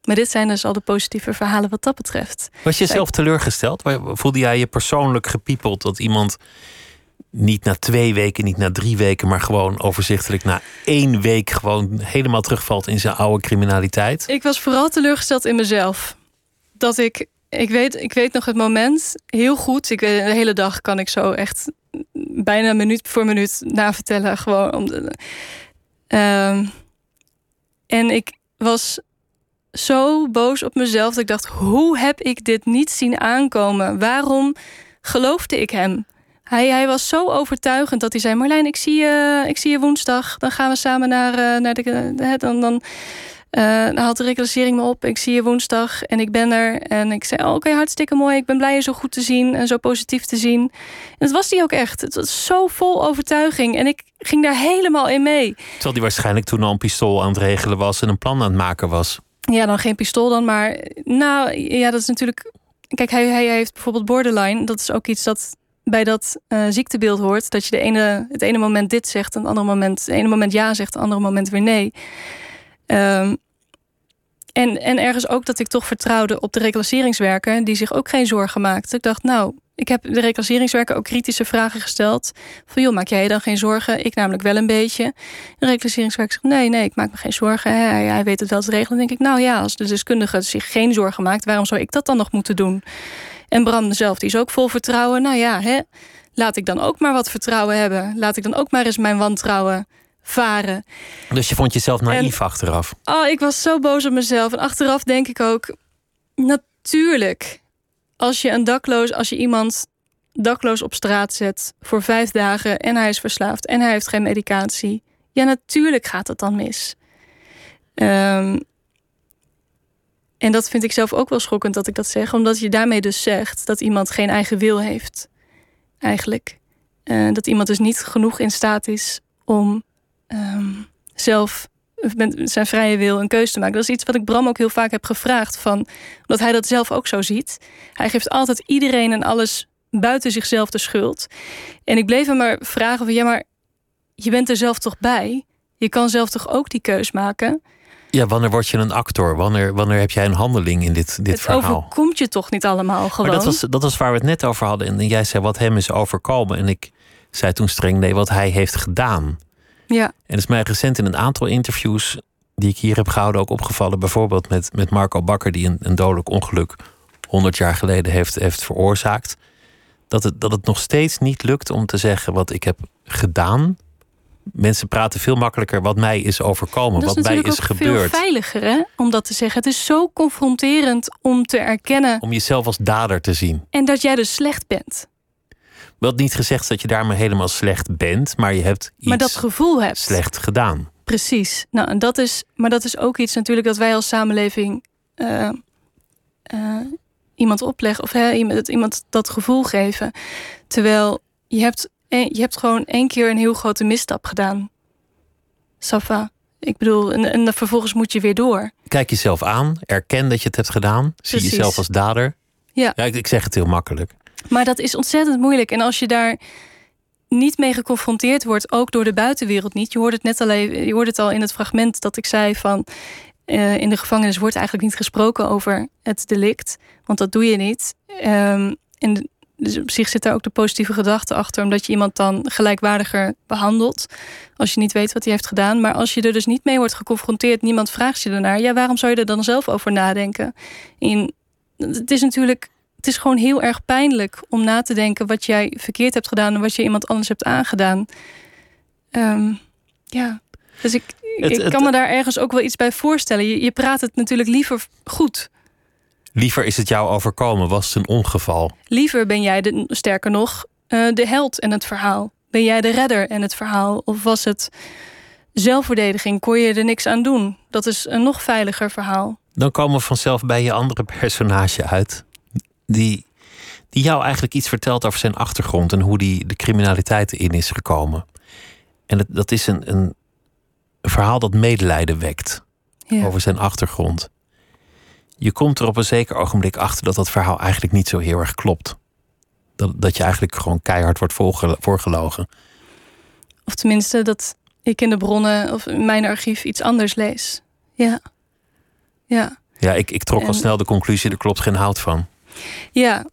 maar dit zijn dus al de positieve verhalen wat dat betreft. Was je zelf teleurgesteld? Voelde jij je persoonlijk gepiepeld dat iemand niet na twee weken, niet na drie weken, maar gewoon overzichtelijk na één week gewoon helemaal terugvalt in zijn oude criminaliteit? Ik was vooral teleurgesteld in mezelf. Dat ik, ik weet, ik weet nog het moment heel goed. Ik, de hele dag kan ik zo echt bijna minuut voor minuut navertellen. Gewoon om de, um, en ik was zo boos op mezelf dat ik dacht: hoe heb ik dit niet zien aankomen? Waarom geloofde ik hem? Hij, hij was zo overtuigend dat hij zei: Marlijn, ik zie je, ik zie je woensdag. Dan gaan we samen naar, uh, naar de. Dan, dan, uh, dan haalt de reclassering me op. Ik zie je woensdag en ik ben er. En ik zei, oh, oké, okay, hartstikke mooi. Ik ben blij je zo goed te zien en zo positief te zien. En dat was hij ook echt. Het was zo vol overtuiging. En ik ging daar helemaal in mee. Terwijl hij waarschijnlijk toen al een pistool aan het regelen was... en een plan aan het maken was. Ja, dan geen pistool dan, maar... Nou, ja, dat is natuurlijk... Kijk, hij, hij heeft bijvoorbeeld borderline. Dat is ook iets dat bij dat uh, ziektebeeld hoort. Dat je de ene, het ene moment dit zegt... en het andere moment, het ene moment ja zegt... het andere moment weer nee... Um, en, en ergens ook dat ik toch vertrouwde op de reclasseringswerker, die zich ook geen zorgen maakte. Ik dacht, nou, ik heb de reclasseringswerker ook kritische vragen gesteld. Van joh, maak jij dan geen zorgen? Ik namelijk wel een beetje. De reclasseringswerker zegt, nee, nee, ik maak me geen zorgen. Hij, hij weet het wel te regelen. Dan denk ik, nou ja, als de deskundige zich geen zorgen maakt, waarom zou ik dat dan nog moeten doen? En Bram zelf, die is ook vol vertrouwen. Nou ja, hè, laat ik dan ook maar wat vertrouwen hebben. Laat ik dan ook maar eens mijn wantrouwen varen. Dus je vond jezelf naïef achteraf? Oh, ik was zo boos op mezelf. En achteraf denk ik ook, natuurlijk. Als je een dakloos, als je iemand dakloos op straat zet voor vijf dagen en hij is verslaafd en hij heeft geen medicatie, ja, natuurlijk gaat het dan mis. Um, en dat vind ik zelf ook wel schokkend dat ik dat zeg, omdat je daarmee dus zegt dat iemand geen eigen wil heeft. Eigenlijk. Uh, dat iemand dus niet genoeg in staat is om um, zelf met zijn vrije wil een keuze te maken. Dat is iets wat ik Bram ook heel vaak heb gevraagd. Van, omdat hij dat zelf ook zo ziet. Hij geeft altijd iedereen en alles buiten zichzelf de schuld. En ik bleef hem maar vragen van... ja, maar je bent er zelf toch bij? Je kan zelf toch ook die keus maken? Ja, wanneer word je een actor? Wanneer, wanneer heb jij een handeling in dit, dit het verhaal? Het overkomt je toch niet allemaal gewoon? Maar dat was, dat was waar we het net over hadden. En jij zei wat hem is overkomen. En ik zei toen streng nee, wat hij heeft gedaan. Ja. En het is mij recent in een aantal interviews die ik hier heb gehouden ook opgevallen. Bijvoorbeeld met, met Marco Bakker, die een, een dodelijk ongeluk 100 jaar geleden heeft, heeft veroorzaakt. Dat het, dat het nog steeds niet lukt om te zeggen wat ik heb gedaan. Mensen praten veel makkelijker wat mij is overkomen, wat mij is gebeurd. Het is veel veiliger hè, om dat te zeggen. Het is zo confronterend om te erkennen. Om jezelf als dader te zien. En dat jij dus slecht bent. Wel niet gezegd dat je daarmee helemaal slecht bent, maar je hebt iets maar dat gevoel hebt. slecht gedaan. Precies. Nou, en dat is, maar dat is ook iets natuurlijk dat wij als samenleving uh, uh, iemand opleggen of hè, iemand, iemand dat gevoel geven. Terwijl je hebt, je hebt gewoon één keer een heel grote misstap gedaan. Safa. Ik bedoel, en, en vervolgens moet je weer door. Kijk jezelf aan, erken dat je het hebt gedaan, zie jezelf als dader. Ja. ja ik, ik zeg het heel makkelijk. Maar dat is ontzettend moeilijk. En als je daar niet mee geconfronteerd wordt, ook door de buitenwereld niet. Je hoort het net al, even, je hoort het al in het fragment dat ik zei van. Uh, in de gevangenis wordt eigenlijk niet gesproken over het delict. Want dat doe je niet. Um, en dus op zich zit daar ook de positieve gedachte achter, omdat je iemand dan gelijkwaardiger behandelt. Als je niet weet wat hij heeft gedaan. Maar als je er dus niet mee wordt geconfronteerd, niemand vraagt je ernaar. Ja, waarom zou je er dan zelf over nadenken? In, het is natuurlijk het is gewoon heel erg pijnlijk om na te denken wat jij verkeerd hebt gedaan en wat je iemand anders hebt aangedaan. Um, ja, dus ik, ik kan me daar ergens ook wel iets bij voorstellen. Je, je praat het natuurlijk liever goed. Liever is het jou overkomen, was het een ongeval. Liever ben jij, de, sterker nog, uh, de held en het verhaal. Ben jij de redder en het verhaal? Of was het zelfverdediging? Kon je er niks aan doen? Dat is een nog veiliger verhaal. Dan komen we vanzelf bij je andere personage uit die, die jou eigenlijk iets vertelt over zijn achtergrond en hoe die de criminaliteit in is gekomen. En dat, dat is een, een, verhaal dat medelijden wekt ja. over zijn achtergrond. Je komt er op een zeker ogenblik achter dat dat verhaal eigenlijk niet zo heel erg klopt. Dat, dat je eigenlijk gewoon keihard wordt voorgelogen. Of tenminste dat ik in de bronnen of in mijn archief iets anders lees. Ja. Ja. Ja, ik, ik trok en... al snel de conclusie, er klopt geen hout van. Ja,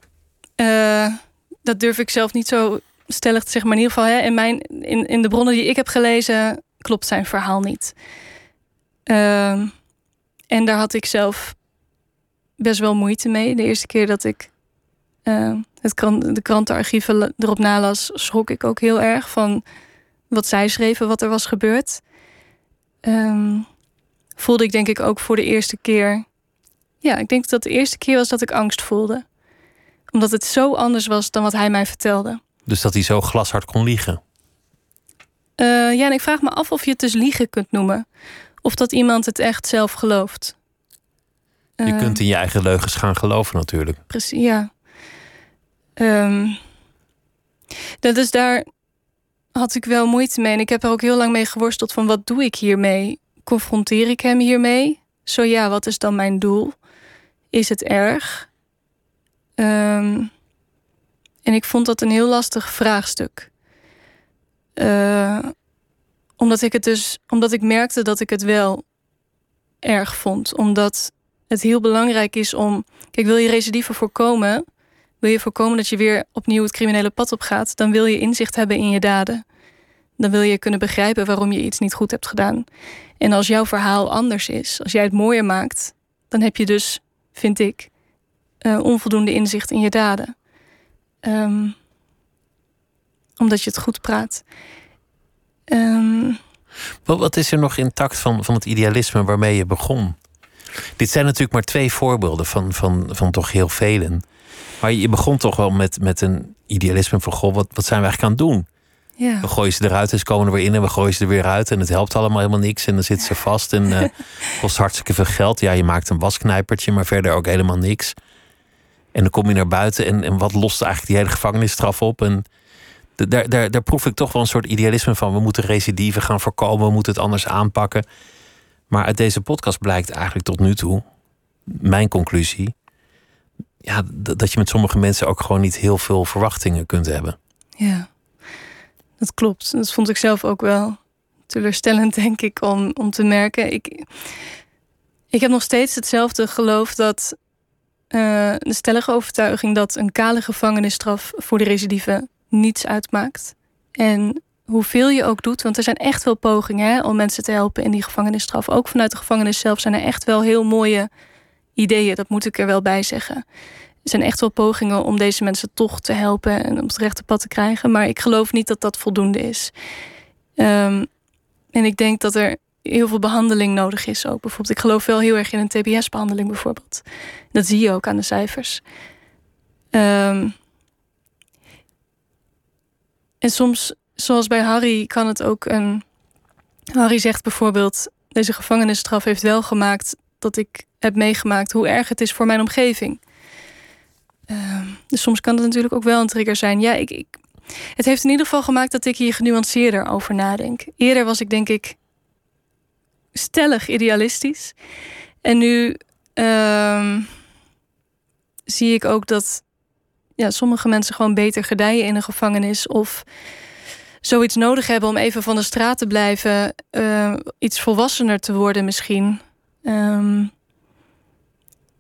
uh, dat durf ik zelf niet zo stellig te zeggen. Maar in ieder geval, hè, in, mijn, in, in de bronnen die ik heb gelezen, klopt zijn verhaal niet. Uh, en daar had ik zelf best wel moeite mee. De eerste keer dat ik uh, het krant, de krantenarchieven erop nalas, schrok ik ook heel erg van wat zij schreven, wat er was gebeurd. Um, voelde ik denk ik ook voor de eerste keer ja, ik denk dat de eerste keer was dat ik angst voelde. Omdat het zo anders was dan wat hij mij vertelde. Dus dat hij zo glashard kon liegen? Uh, ja, en ik vraag me af of je het dus liegen kunt noemen. Of dat iemand het echt zelf gelooft. Je uh, kunt in je eigen leugens gaan geloven natuurlijk. Precies, ja. Um, dat is daar had ik wel moeite mee. En ik heb er ook heel lang mee geworsteld van wat doe ik hiermee? Confronteer ik hem hiermee? Zo ja, wat is dan mijn doel? is het erg? Um, en ik vond dat een heel lastig vraagstuk. Uh, omdat ik het dus, omdat ik merkte dat ik het wel erg vond. Omdat het heel belangrijk is om. Kijk, wil je recidive voorkomen? Wil je voorkomen dat je weer opnieuw het criminele pad op gaat? Dan wil je inzicht hebben in je daden. Dan wil je kunnen begrijpen waarom je iets niet goed hebt gedaan. En als jouw verhaal anders is, als jij het mooier maakt, dan heb je dus vind ik, uh, onvoldoende inzicht in je daden. Um, omdat je het goed praat. Ehm, wat is er nog intact van, van het idealisme waarmee je begon? Dit zijn natuurlijk maar twee voorbeelden van, van, van toch heel velen. Maar je begon toch wel met, met een idealisme van: goh, wat, wat zijn we eigenlijk aan het doen? ja. We gooien ze eruit en ze komen er weer in en we gooien ze er weer uit. En het helpt allemaal helemaal niks. En dan zitten ze vast en uh, kost hartstikke veel geld. Ja, je maakt een wasknijpertje, maar verder ook helemaal niks. En dan kom je naar buiten en, en wat lost eigenlijk die hele gevangenisstraf op? En daar, daar, daar proef ik toch wel een soort idealisme van. We moeten recidieven gaan voorkomen, we moeten het anders aanpakken. Maar uit deze podcast blijkt eigenlijk tot nu toe, mijn conclusie, ja, dat je met sommige mensen ook gewoon niet heel veel verwachtingen kunt hebben. Ja, dat klopt. Dat vond ik zelf ook wel teleurstellend, denk ik, om, om te merken. Ik, ik heb nog steeds hetzelfde geloof dat uh, de stellige overtuiging dat een kale gevangenisstraf voor de recidive niets uitmaakt. En hoeveel je ook doet, want er zijn echt wel pogingen hè, om mensen te helpen in die gevangenisstraf. Ook vanuit de gevangenis zelf zijn er echt wel heel mooie ideeën, dat moet ik er wel bij zeggen. Er zijn echt wel pogingen om deze mensen toch te helpen en op het rechte pad te krijgen. Maar ik geloof niet dat dat voldoende is. Um, en ik denk dat er heel veel behandeling nodig is ook. Bijvoorbeeld, ik geloof wel heel erg in een TBS-behandeling bijvoorbeeld. Dat zie je ook aan de cijfers. Um, en soms, zoals bij Harry, kan het ook een. Harry zegt bijvoorbeeld: deze gevangenisstraf heeft wel gemaakt dat ik heb meegemaakt hoe erg het is voor mijn omgeving. Uh, dus soms kan het natuurlijk ook wel een trigger zijn. Ja, ik, ik, het heeft in ieder geval gemaakt dat ik hier genuanceerder over nadenk. Eerder was ik denk ik stellig idealistisch. En nu uh, zie ik ook dat ja, sommige mensen gewoon beter gedijen in een gevangenis. Of zoiets nodig hebben om even van de straat te blijven. Uh, iets volwassener te worden misschien. Um,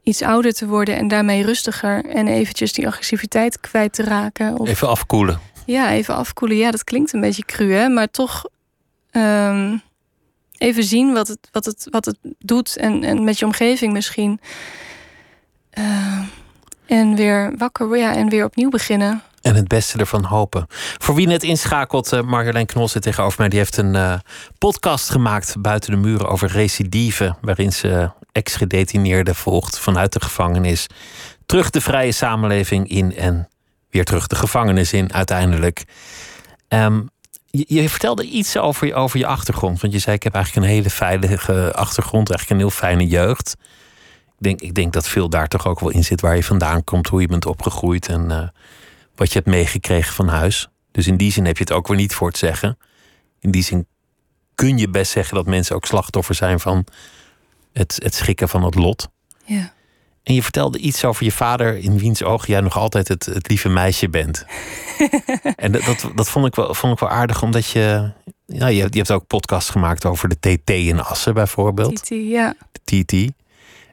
iets ouder te worden en daarmee rustiger. En eventjes die agressiviteit kwijt te raken. Of, even afkoelen. Ja, even afkoelen. Ja, dat klinkt een beetje cru, hè? Maar toch um, even zien wat het, wat het, wat het doet. En, en met je omgeving misschien. Uh, en weer wakker ja, en weer opnieuw beginnen. En het beste ervan hopen. Voor wie net inschakelt, uh, Marjolein Knol zit tegenover mij. Die heeft een uh, podcast gemaakt buiten de muren over recidive. Waarin ze ex-gedetineerden volgt vanuit de gevangenis. Terug de vrije samenleving in en weer terug de gevangenis in uiteindelijk. Um, je, je, vertelde iets over je, over je achtergrond. Want je zei, ik heb eigenlijk een hele veilige achtergrond. Eigenlijk een heel fijne jeugd denk, ik denk dat veel daar toch ook wel in zit waar je vandaan komt, hoe je bent opgegroeid en uh, wat je hebt meegekregen van huis. Dus in die zin heb je het ook weer niet voor het zeggen. In die zin kun je best zeggen dat mensen ook slachtoffer zijn van het, het schikken van het lot. Ja. En je vertelde iets over je vader, in wiens ogen jij nog altijd het, het lieve meisje bent. en dat, dat, dat, vond, ik wel, vond ik wel aardig, omdat je. Ja, je, je hebt ook podcast gemaakt over de TT in Assen bijvoorbeeld. TT, ja. De TT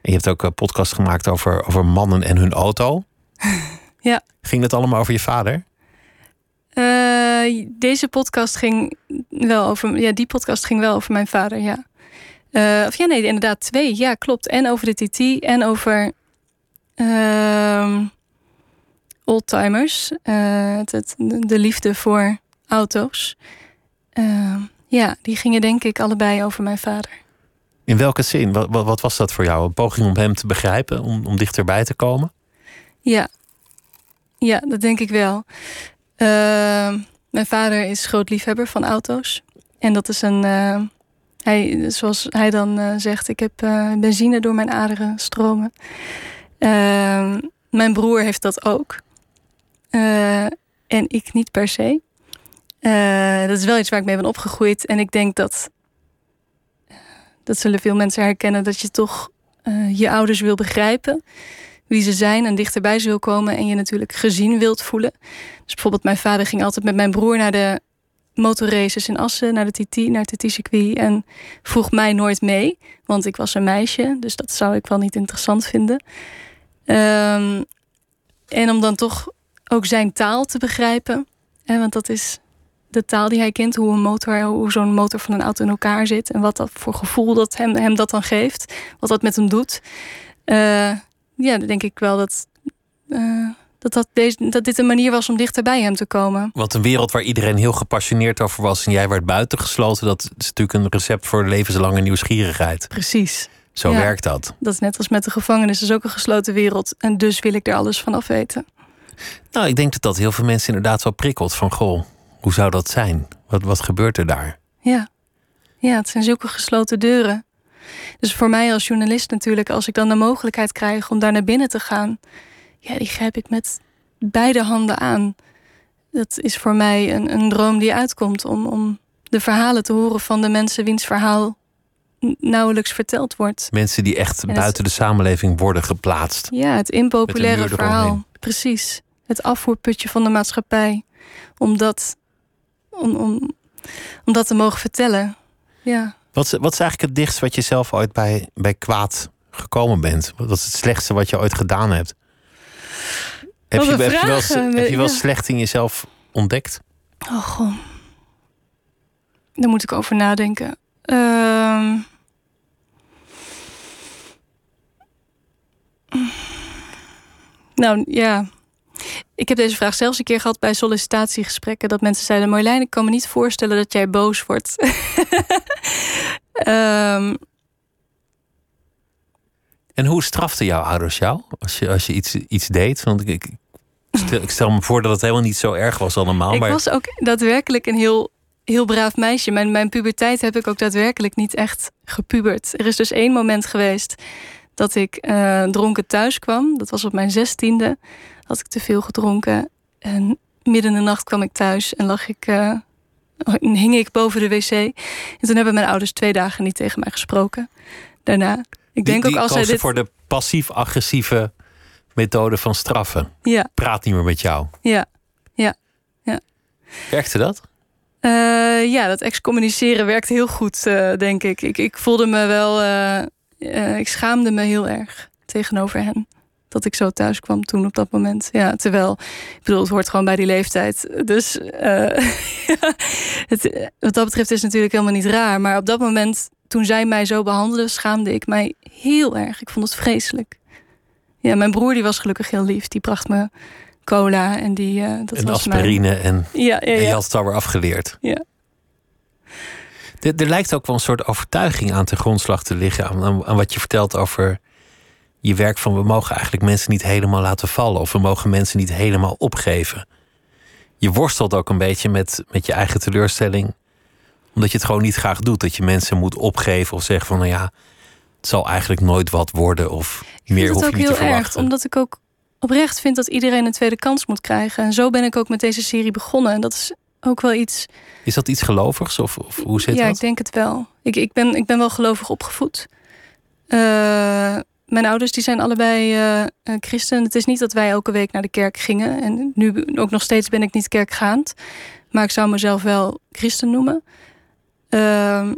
je hebt ook een podcast gemaakt over, over mannen en hun auto. ja. Ging dat allemaal over je vader? Uh, deze podcast ging wel over. Ja, die podcast ging wel over mijn vader, ja. Uh, of ja, nee, inderdaad, twee. Ja, klopt. En over de TT en over. Uh, oldtimers. Het, de liefde voor auto's. ja, die gingen denk ik allebei over mijn vader. In welke zin? Wat, wat, wat, was dat voor jou? Een poging om hem te begrijpen, om, om dichterbij te komen? Ja, ja dat denk ik wel. Uh, mijn vader is groot liefhebber van auto's. En dat is een. Uh, hij, zoals hij dan uh, zegt, ik heb benzine door mijn aderen stromen. Ehm, mijn broer heeft dat ook. en ik niet per se. dat is wel iets waar ik mee ben opgegroeid. En ik denk dat dat zullen veel mensen herkennen, dat je toch je ouders wil begrijpen. Wie ze zijn en dichterbij ze wil komen. En je natuurlijk gezien wilt voelen. Dus bijvoorbeeld mijn vader ging altijd met mijn broer naar de motorraces in Assen, naar de TT, naar het TT-circuit. En vroeg mij nooit mee, want ik was een meisje. Dus dat zou ik wel niet interessant vinden. Um, en om dan toch ook zijn taal te begrijpen. Hè, want dat is de taal die hij kent, hoe een motor, hoe zo'n motor van een auto in elkaar zit en wat dat voor gevoel dat hem, hem dat dan geeft, wat dat met hem doet. Uh, ja, dan denk ik wel dat, uh, Dat, dat, deze, dat dit een manier was om dichter bij hem te komen. Want een wereld waar iedereen heel gepassioneerd over was en jij werd buitengesloten, dat is natuurlijk een recept voor levenslange nieuwsgierigheid. Precies. Zo Ja. werkt dat. Dat is net als met de gevangenis, is ook een gesloten wereld. En dus wil ik er alles van af weten. Nou, ik denk dat dat heel veel mensen inderdaad wel prikkelt. Van goh, hoe zou dat zijn? Wat, wat gebeurt er daar? Ja. ja, het zijn zulke gesloten deuren. Dus voor mij als journalist natuurlijk, als ik dan de mogelijkheid krijg om daar naar binnen te gaan, ja, die grijp ik met beide handen aan. Dat is voor mij een, een droom die uitkomt om, om de verhalen te horen van de mensen wiens verhaal nauwelijks verteld wordt. Mensen die echt het- buiten de samenleving worden geplaatst. Ja, het impopulaire verhaal. Precies. Het afvoerputje van de maatschappij. Om dat, om, om, om dat te mogen vertellen. Ja. Wat, is- wat is eigenlijk het dichtst wat je zelf ooit bij, bij kwaad gekomen bent? Wat is het slechtste wat je ooit gedaan hebt? Heb je, een heb je wel, heb je wel slecht in jezelf ontdekt? Oh, goh. Daar moet ik over nadenken. Ehm. Nou ja. Ik heb deze vraag zelfs een keer gehad bij sollicitatiegesprekken. Dat mensen zeiden: Marjolein, ik kan me niet voorstellen dat jij boos wordt. Ehm, En hoe straften jouw ouders jou als je, als je iets, iets deed? Want ik, ik, stel, ik stel me voor dat het helemaal niet zo erg was allemaal. ik maar was ook daadwerkelijk een heel, heel braaf meisje. Mijn, mijn puberteit heb ik ook daadwerkelijk niet echt gepubert. Er is dus één moment geweest dat ik eh, dronken thuis kwam. Dat was op mijn zestiende. Had ik te veel gedronken. En midden in de nacht kwam ik thuis en lag ik, eh, hing ik boven de wc. En toen hebben mijn ouders twee dagen niet tegen mij gesproken. Daarna. Ik denk die, ook als dit... voor de passief-agressieve methode van straffen. Ja, Praat niet meer met jou. ja. Werkte dat? Eh, ja, dat excommuniceren werkt heel goed, eh, denk ik. ik. Ik voelde me wel. ik schaamde me heel erg tegenover hen. Dat ik zo thuis kwam toen op dat moment. Ja, terwijl, ik bedoel, het hoort gewoon bij die leeftijd. Dus eh, het, wat dat betreft is het natuurlijk helemaal niet raar. Maar op dat moment, toen zij mij zo behandelden, schaamde ik mij heel erg. Ik vond het vreselijk. Ja, mijn broer die was gelukkig heel lief. Die bracht me cola en die. eh, dat en was mijn- aspirine en, Ja, ja, en je had het alweer afgeleerd. Ja. Er, er lijkt ook wel een soort overtuiging aan ten grondslag te liggen... Aan, aan, aan wat je vertelt over je werk van... we mogen eigenlijk mensen niet helemaal laten vallen... of we mogen mensen niet helemaal opgeven. Je worstelt ook een beetje met, met je eigen teleurstelling... omdat je het gewoon niet graag doet. Dat je mensen moet opgeven of zeggen van... nou ja, het zal eigenlijk nooit wat worden... of meer hoef je niet te heel erg, verwachten. omdat ik ook oprecht vind dat iedereen een tweede kans moet krijgen. En zo ben ik ook met deze serie begonnen. En dat is ook wel iets. Is dat iets gelovigs of, of hoe zit ja, dat? ik denk het wel. Ik, ik, ben, ik ben wel gelovig opgevoed. Eh, mijn ouders die zijn allebei eh, eh, christen. Het is niet dat wij elke week naar de kerk gingen. En nu ook nog steeds ben ik niet kerkgaand. Maar ik zou mezelf wel christen noemen. Ehm,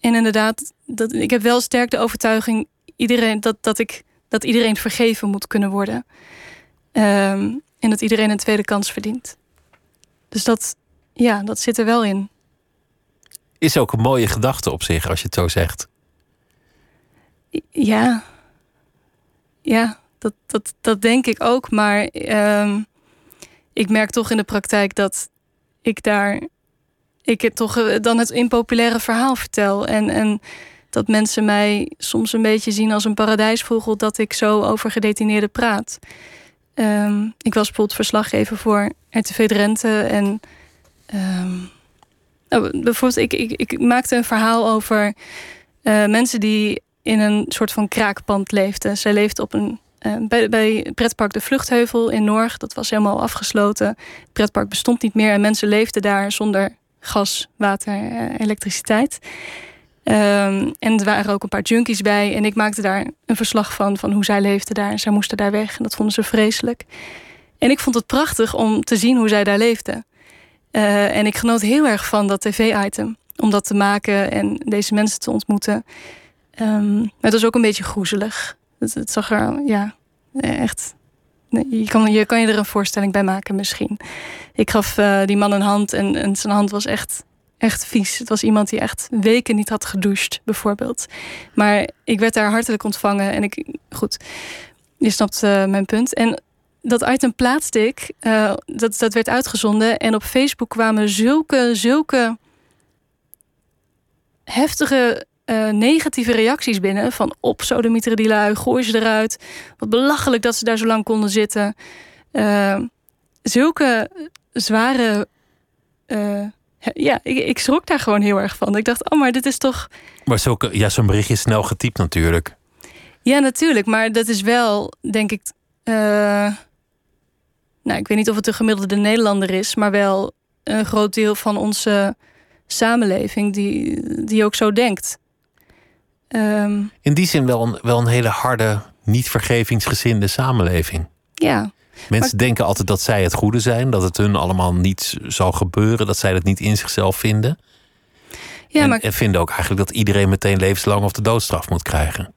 en inderdaad, dat, ik heb wel sterk de overtuiging iedereen, dat, dat, ik, dat iedereen vergeven moet kunnen worden. Ehm, en dat iedereen een tweede kans verdient. Dus dat, ja, dat zit er wel in. Is ook een mooie gedachte op zich, als je het zo zegt. Ja, ja dat, dat, dat denk ik ook. Maar ehm, ik merk toch in de praktijk dat ik daar. Ik het toch eh, dan het impopulaire verhaal vertel. En, en dat mensen mij soms een beetje zien als een paradijsvogel dat ik zo over gedetineerden praat. Ehm, ik was bijvoorbeeld verslaggever voor RTV Drenthe. En ehm, nou, bijvoorbeeld, ik, ik, ik maakte een verhaal over eh, mensen die in een soort van kraakpand leefden. Zij leefden op een, eh, bij, bij pretpark De Vluchtheuvel in Norg. Dat was helemaal afgesloten. Het pretpark bestond niet meer en mensen leefden daar zonder gas, water, eh, elektriciteit. Ehm, en er waren ook een paar junkies bij. En ik maakte daar een verslag van, van hoe zij leefden daar. Zij moesten daar weg en dat vonden ze vreselijk. En ik vond het prachtig om te zien hoe zij daar leefden. Eh, en ik genoot heel erg van dat tv-item. Om dat te maken en deze mensen te ontmoeten. Maar het was ook een beetje groezelig. Het, zag er, ja, echt... Je kan, je kan je er een voorstelling bij maken misschien. Ik gaf eh, die man een hand en, en zijn hand was echt, echt vies. Het was iemand die echt weken niet had gedoucht, bijvoorbeeld. Maar ik werd daar hartelijk ontvangen en ik... Goed, je snapt eh, mijn punt. En dat item plaatste ik. Uh, dat, dat werd uitgezonden. En op Facebook kwamen zulke, zulke heftige uh, negatieve reacties binnen. Van op sodemieteren die lui, gooi ze eruit. Wat belachelijk dat ze daar zo lang konden zitten. Uh, zulke zware... Uh, ja, ik, ik schrok daar gewoon heel erg van. Ik dacht, oh, maar dit is toch... Maar zulke, ja, zo'n berichtje is snel getypt natuurlijk. Ja, natuurlijk. Maar dat is wel, denk ik... nou, ik weet niet of het de gemiddelde Nederlander is... maar wel een groot deel van onze samenleving die, die ook zo denkt. Ehm, In die zin wel een, wel een hele harde, niet vergevingsgezinde samenleving. Ja. Mensen denken altijd dat zij het goede zijn, dat het hun allemaal niet zal gebeuren, dat zij het niet in zichzelf vinden. Ja, en, maar... en vinden ook eigenlijk dat iedereen meteen levenslang of de doodstraf moet krijgen.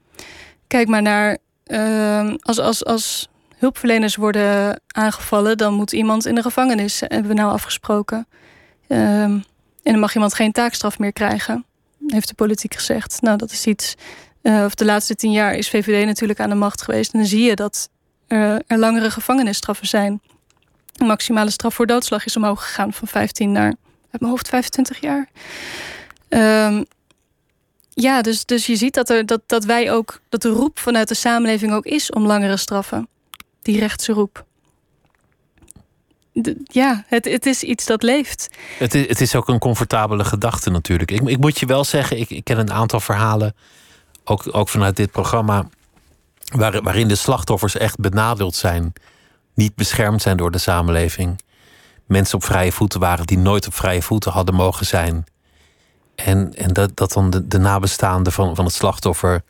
Kijk maar naar uh, als, als, als hulpverleners worden aangevallen, dan moet iemand in de gevangenis, hebben we nou afgesproken. Uh, en dan mag iemand geen taakstraf meer krijgen heeft de politiek gezegd. Nou, dat is iets. Uh, of de laatste tien jaar is VVD natuurlijk aan de macht geweest. En dan zie je dat er langere gevangenisstraffen zijn. De maximale straf voor doodslag is omhoog gegaan van 15 naar, uit mijn hoofd, 25 jaar. Um, ja, dus, dus je ziet dat, er, dat, dat wij ook, dat de roep vanuit de samenleving ook is om langere straffen. Die rechtse roep ja, het, het is iets dat leeft. Het is, het is ook een comfortabele gedachte natuurlijk. Ik, ik moet je wel zeggen, ik, ik ken een aantal verhalen, ook, ook vanuit dit programma, waar, waarin de slachtoffers echt benadeeld zijn, niet beschermd zijn door de samenleving. Mensen op vrije voeten waren die nooit op vrije voeten hadden mogen zijn. En, en dat, dat dan de, de nabestaanden van, van het slachtoffer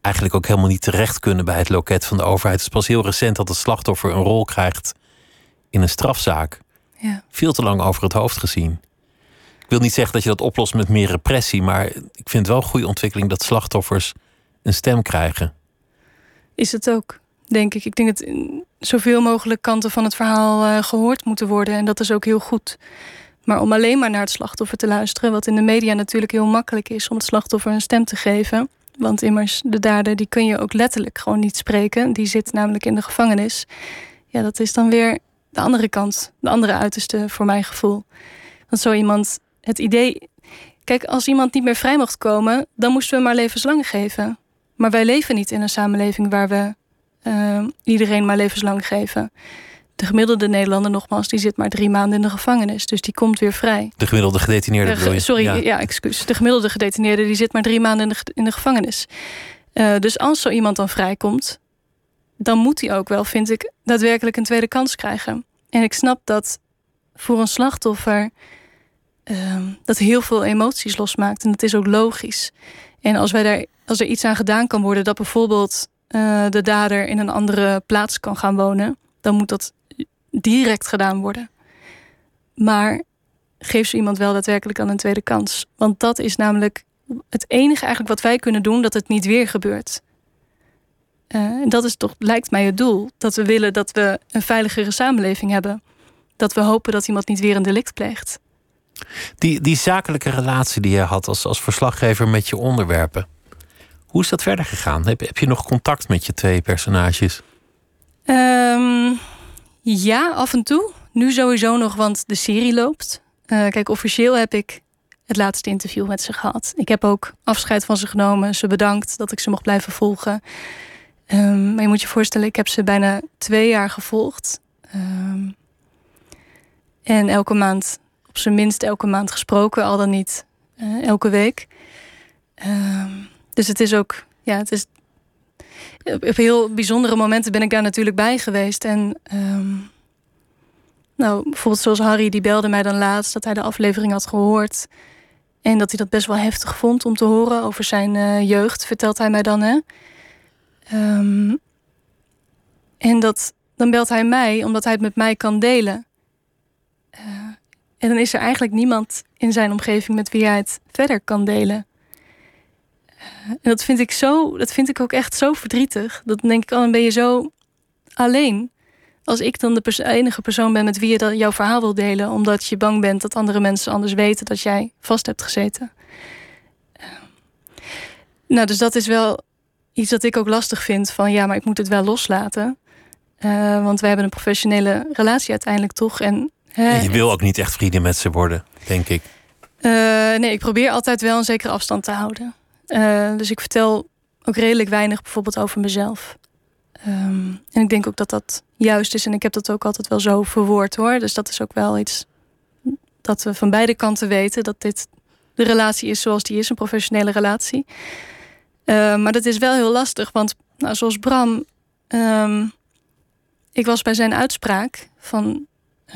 eigenlijk ook helemaal niet terecht kunnen bij het loket van de overheid. Het is pas heel recent dat het slachtoffer een rol krijgt in een strafzaak ja. veel te lang over het hoofd gezien. Ik wil niet zeggen dat je dat oplost met meer repressie, maar ik vind het wel een goede ontwikkeling dat slachtoffers een stem krijgen. Is het ook, denk ik. Ik denk dat zoveel mogelijk kanten van het verhaal uh, gehoord moeten worden en dat is ook heel goed. Maar om alleen maar naar het slachtoffer te luisteren, wat in de media natuurlijk heel makkelijk is om het slachtoffer een stem te geven. Want immers, de dader die kun je ook letterlijk gewoon niet spreken. Die zit namelijk in de gevangenis. Ja, dat is dan weer de andere kant, de andere uiterste voor mijn gevoel. Want zo iemand, het idee. Kijk, als iemand niet meer vrij mocht komen, dan moesten we maar levenslang geven. Maar wij leven niet in een samenleving waar we uh, iedereen maar levenslang geven. De gemiddelde Nederlander, nogmaals, die zit maar drie maanden in de gevangenis. Dus die komt weer vrij. De gemiddelde gedetineerde de, Sorry, ja. ja, excuus. De gemiddelde gedetineerde die zit maar drie maanden in de, in de gevangenis. Uh, dus als zo iemand dan vrijkomt, dan moet hij ook wel, vind ik, daadwerkelijk een tweede kans krijgen. En ik snap dat voor een slachtoffer uh, dat heel veel emoties losmaakt. En dat is ook logisch. En als, wij daar, als er iets aan gedaan kan worden, dat bijvoorbeeld uh, de dader in een andere plaats kan gaan wonen, dan moet dat direct gedaan worden. Maar geef zo iemand wel daadwerkelijk dan een tweede kans. Want dat is namelijk het enige eigenlijk wat wij kunnen doen dat het niet weer gebeurt. En dat is toch, lijkt mij het doel. Dat we willen dat we een veiligere samenleving hebben. Dat we hopen dat iemand niet weer een delict pleegt. Die, die zakelijke relatie die je had als, als verslaggever met je onderwerpen. Hoe is dat verder gegaan? Heb, heb je nog contact met je twee personages? Um, ja, af en toe. Nu sowieso nog, want de serie loopt. Uh, kijk, officieel heb ik het laatste interview met ze gehad. Ik heb ook afscheid van ze genomen. Ze bedankt dat ik ze mocht blijven volgen. Um, maar je moet je voorstellen, ik heb ze bijna twee jaar gevolgd. Um, en elke maand, op zijn minst elke maand gesproken, al dan niet uh, elke week. Um, dus het is ook, ja, het is. Op heel bijzondere momenten ben ik daar natuurlijk bij geweest. En nou, bijvoorbeeld zoals Harry, die belde mij dan laatst dat hij de aflevering had gehoord. En dat hij dat best wel heftig vond om te horen over zijn uh, jeugd, vertelt hij mij dan. Hè? Um, en dat, dan belt hij mij omdat hij het met mij kan delen. Uh, en dan is er eigenlijk niemand in zijn omgeving met wie hij het verder kan delen. Uh, en dat vind ik zo, dat vind ik ook echt zo verdrietig. Dat denk ik, oh, dan ben je zo alleen. Als ik dan de enige persoon ben met wie je dat, jouw verhaal wil delen, omdat je bang bent dat andere mensen anders weten dat jij vast hebt gezeten. Uh, nou, dus dat is wel iets dat ik ook lastig vind. Van ja, maar ik moet het wel loslaten. Uh, want we hebben een professionele relatie uiteindelijk toch. En, je wil ook niet echt vrienden met ze worden, denk ik. Uh, nee, ik probeer altijd wel een zekere afstand te houden. dus ik vertel ook redelijk weinig bijvoorbeeld over mezelf. Um, en ik denk ook dat dat juist is. En ik heb dat ook altijd wel zo verwoord hoor. Dus dat is ook wel iets dat we van beide kanten weten dat dit de relatie is zoals die is, een professionele relatie. Uh, maar dat is wel heel lastig, want nou, zoals Bram, um, ik was bij zijn uitspraak van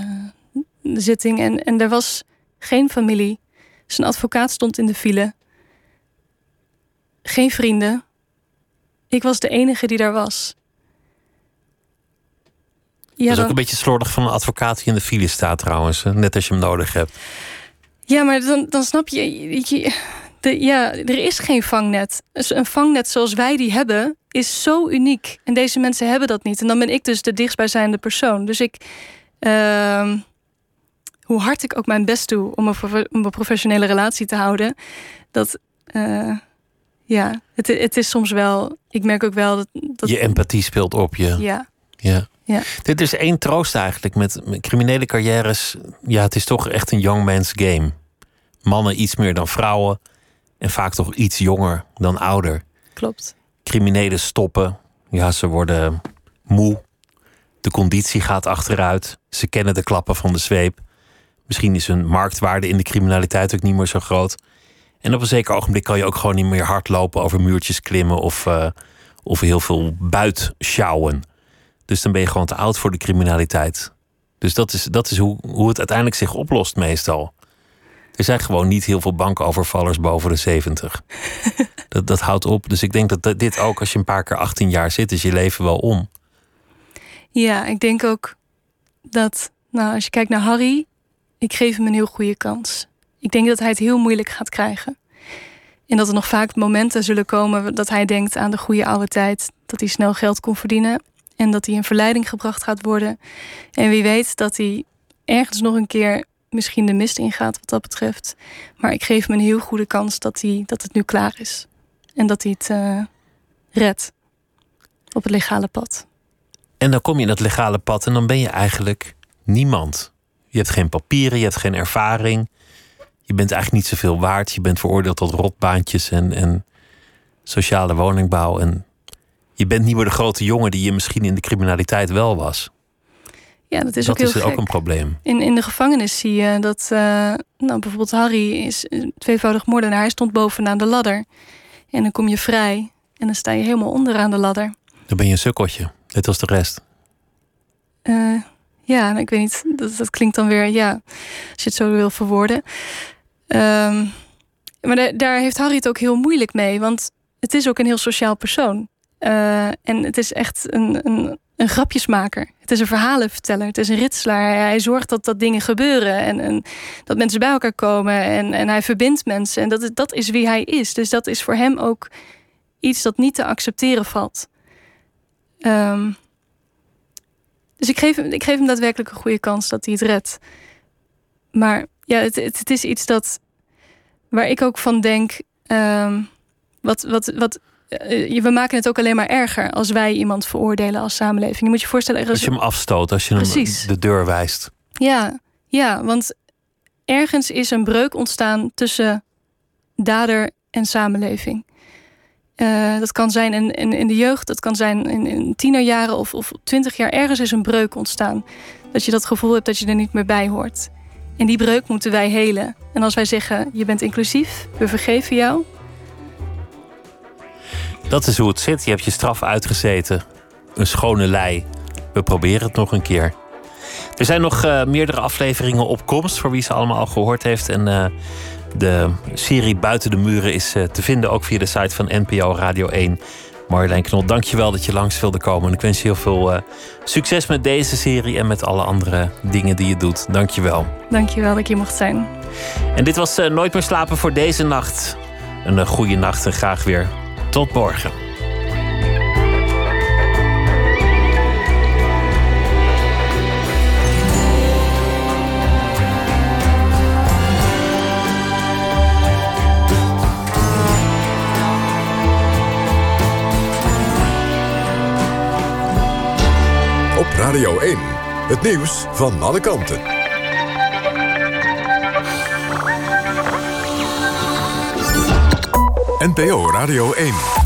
uh, de zitting en, en er was geen familie. Zijn advocaat stond in de file. Geen vrienden. Ik was de enige die daar was. Ja, dat is ook een beetje slordig van een advocaat die in de file staat trouwens. Net als je hem nodig hebt. Ja, maar dan, dan snap je... je de, ja, er is geen vangnet. Dus een vangnet zoals wij die hebben, is zo uniek. En deze mensen hebben dat niet. En dan ben ik dus de dichtstbijzijnde persoon. Dus ik... Uh, hoe hard ik ook mijn best doe om een, om een professionele relatie te houden... dat... Uh, ja, het, het is soms wel... Ik merk ook wel dat... dat je empathie speelt op je. Ja. Ja. Ja. Dit is één troost eigenlijk met criminele carrières. Ja, het is toch echt een young man's game. Mannen iets meer dan vrouwen. En vaak toch iets jonger dan ouder. Klopt. Criminelen stoppen. Ja, ze worden moe. De conditie gaat achteruit. Ze kennen de klappen van de zweep. Misschien is hun marktwaarde in de criminaliteit ook niet meer zo groot. En op een zeker ogenblik kan je ook gewoon niet meer hardlopen over muurtjes klimmen of, uh, of heel veel buit sjouwen. Dus dan ben je gewoon te oud voor de criminaliteit. Dus dat is, dat is hoe, hoe het uiteindelijk zich oplost meestal. Er zijn gewoon niet heel veel bankovervallers boven de 70. dat, dat houdt op. Dus ik denk dat dit ook, als je een paar keer 18 jaar zit, is je leven wel om. Ja, ik denk ook dat, nou, als je kijkt naar Harry, ik geef hem een heel goede kans. Ik denk dat hij het heel moeilijk gaat krijgen. En dat er nog vaak momenten zullen komen dat hij denkt aan de goede oude tijd, dat hij snel geld kon verdienen en dat hij in verleiding gebracht gaat worden. En wie weet dat hij ergens nog een keer misschien de mist ingaat wat dat betreft. Maar ik geef hem een heel goede kans dat, hij, dat het nu klaar is. En dat hij het uh, redt op het legale pad. En dan kom je in dat legale pad en dan ben je eigenlijk niemand. Je hebt geen papieren, je hebt geen ervaring. Je bent eigenlijk niet zoveel waard. Je bent veroordeeld tot rotbaantjes en, en sociale woningbouw. En je bent niet meer de grote jongen die je misschien in de criminaliteit wel was. Ja, dat is ook heel is ook een probleem. In, in de gevangenis zie je dat, uh, nou, bijvoorbeeld Harry is tweevoudig moordenaar. Hij stond bovenaan de ladder. En dan kom je vrij en dan sta je helemaal onderaan de ladder. Dan ben je een sukkeltje, net als de rest. Uh, ja, nou, ik weet niet, dat, dat klinkt dan weer, ja, als je het zo wil verwoorden. Um, maar daar heeft Harry het ook heel moeilijk mee, want het is ook een heel sociaal persoon. Uh, en het is echt een, een, een grapjesmaker. Het is een verhalenverteller. Het is een ritselaar. Hij zorgt dat, dat dingen gebeuren. En, en dat mensen bij elkaar komen. En, en hij verbindt mensen. En dat, is, dat is wie hij is. Dus dat is voor hem ook iets dat niet te accepteren valt. Um, dus ik geef, ik geef hem daadwerkelijk een goede kans dat hij het redt. Maar ja, het, het, is iets dat waar ik ook van denk. Um, wat, wat, wat we maken het ook alleen maar erger als wij iemand veroordelen als samenleving. Je moet je voorstellen. Als je hem afstoot, als je hem de deur wijst. Ja, ja, want ergens is een breuk ontstaan tussen dader en samenleving. Uh, dat kan zijn in, in, in, de jeugd, dat kan zijn in, in tienerjaren of, of twintig jaar. Ergens is een breuk ontstaan. Dat je dat gevoel hebt dat je er niet meer bij hoort. En die breuk moeten wij helen. En als wij zeggen, je bent inclusief, we vergeven jou, dat is hoe het zit. Je hebt je straf uitgezeten. Een schone lei. We proberen het nog een keer. Er zijn nog uh, meerdere afleveringen op komst, voor wie ze allemaal al gehoord heeft. En uh, de serie Buiten de Muren is uh, te vinden ook via de site van NPO Radio 1. Marjolein Knol, dankjewel dat je langs wilde komen. En ik wens je heel veel succes met deze serie en met alle andere dingen die je doet. Dankjewel. Dankjewel dat ik hier mocht zijn. En dit was Nooit meer slapen voor deze nacht. Een goede nacht en graag weer tot morgen. Radio 1. Het nieuws van alle kanten. NPO Radio 1.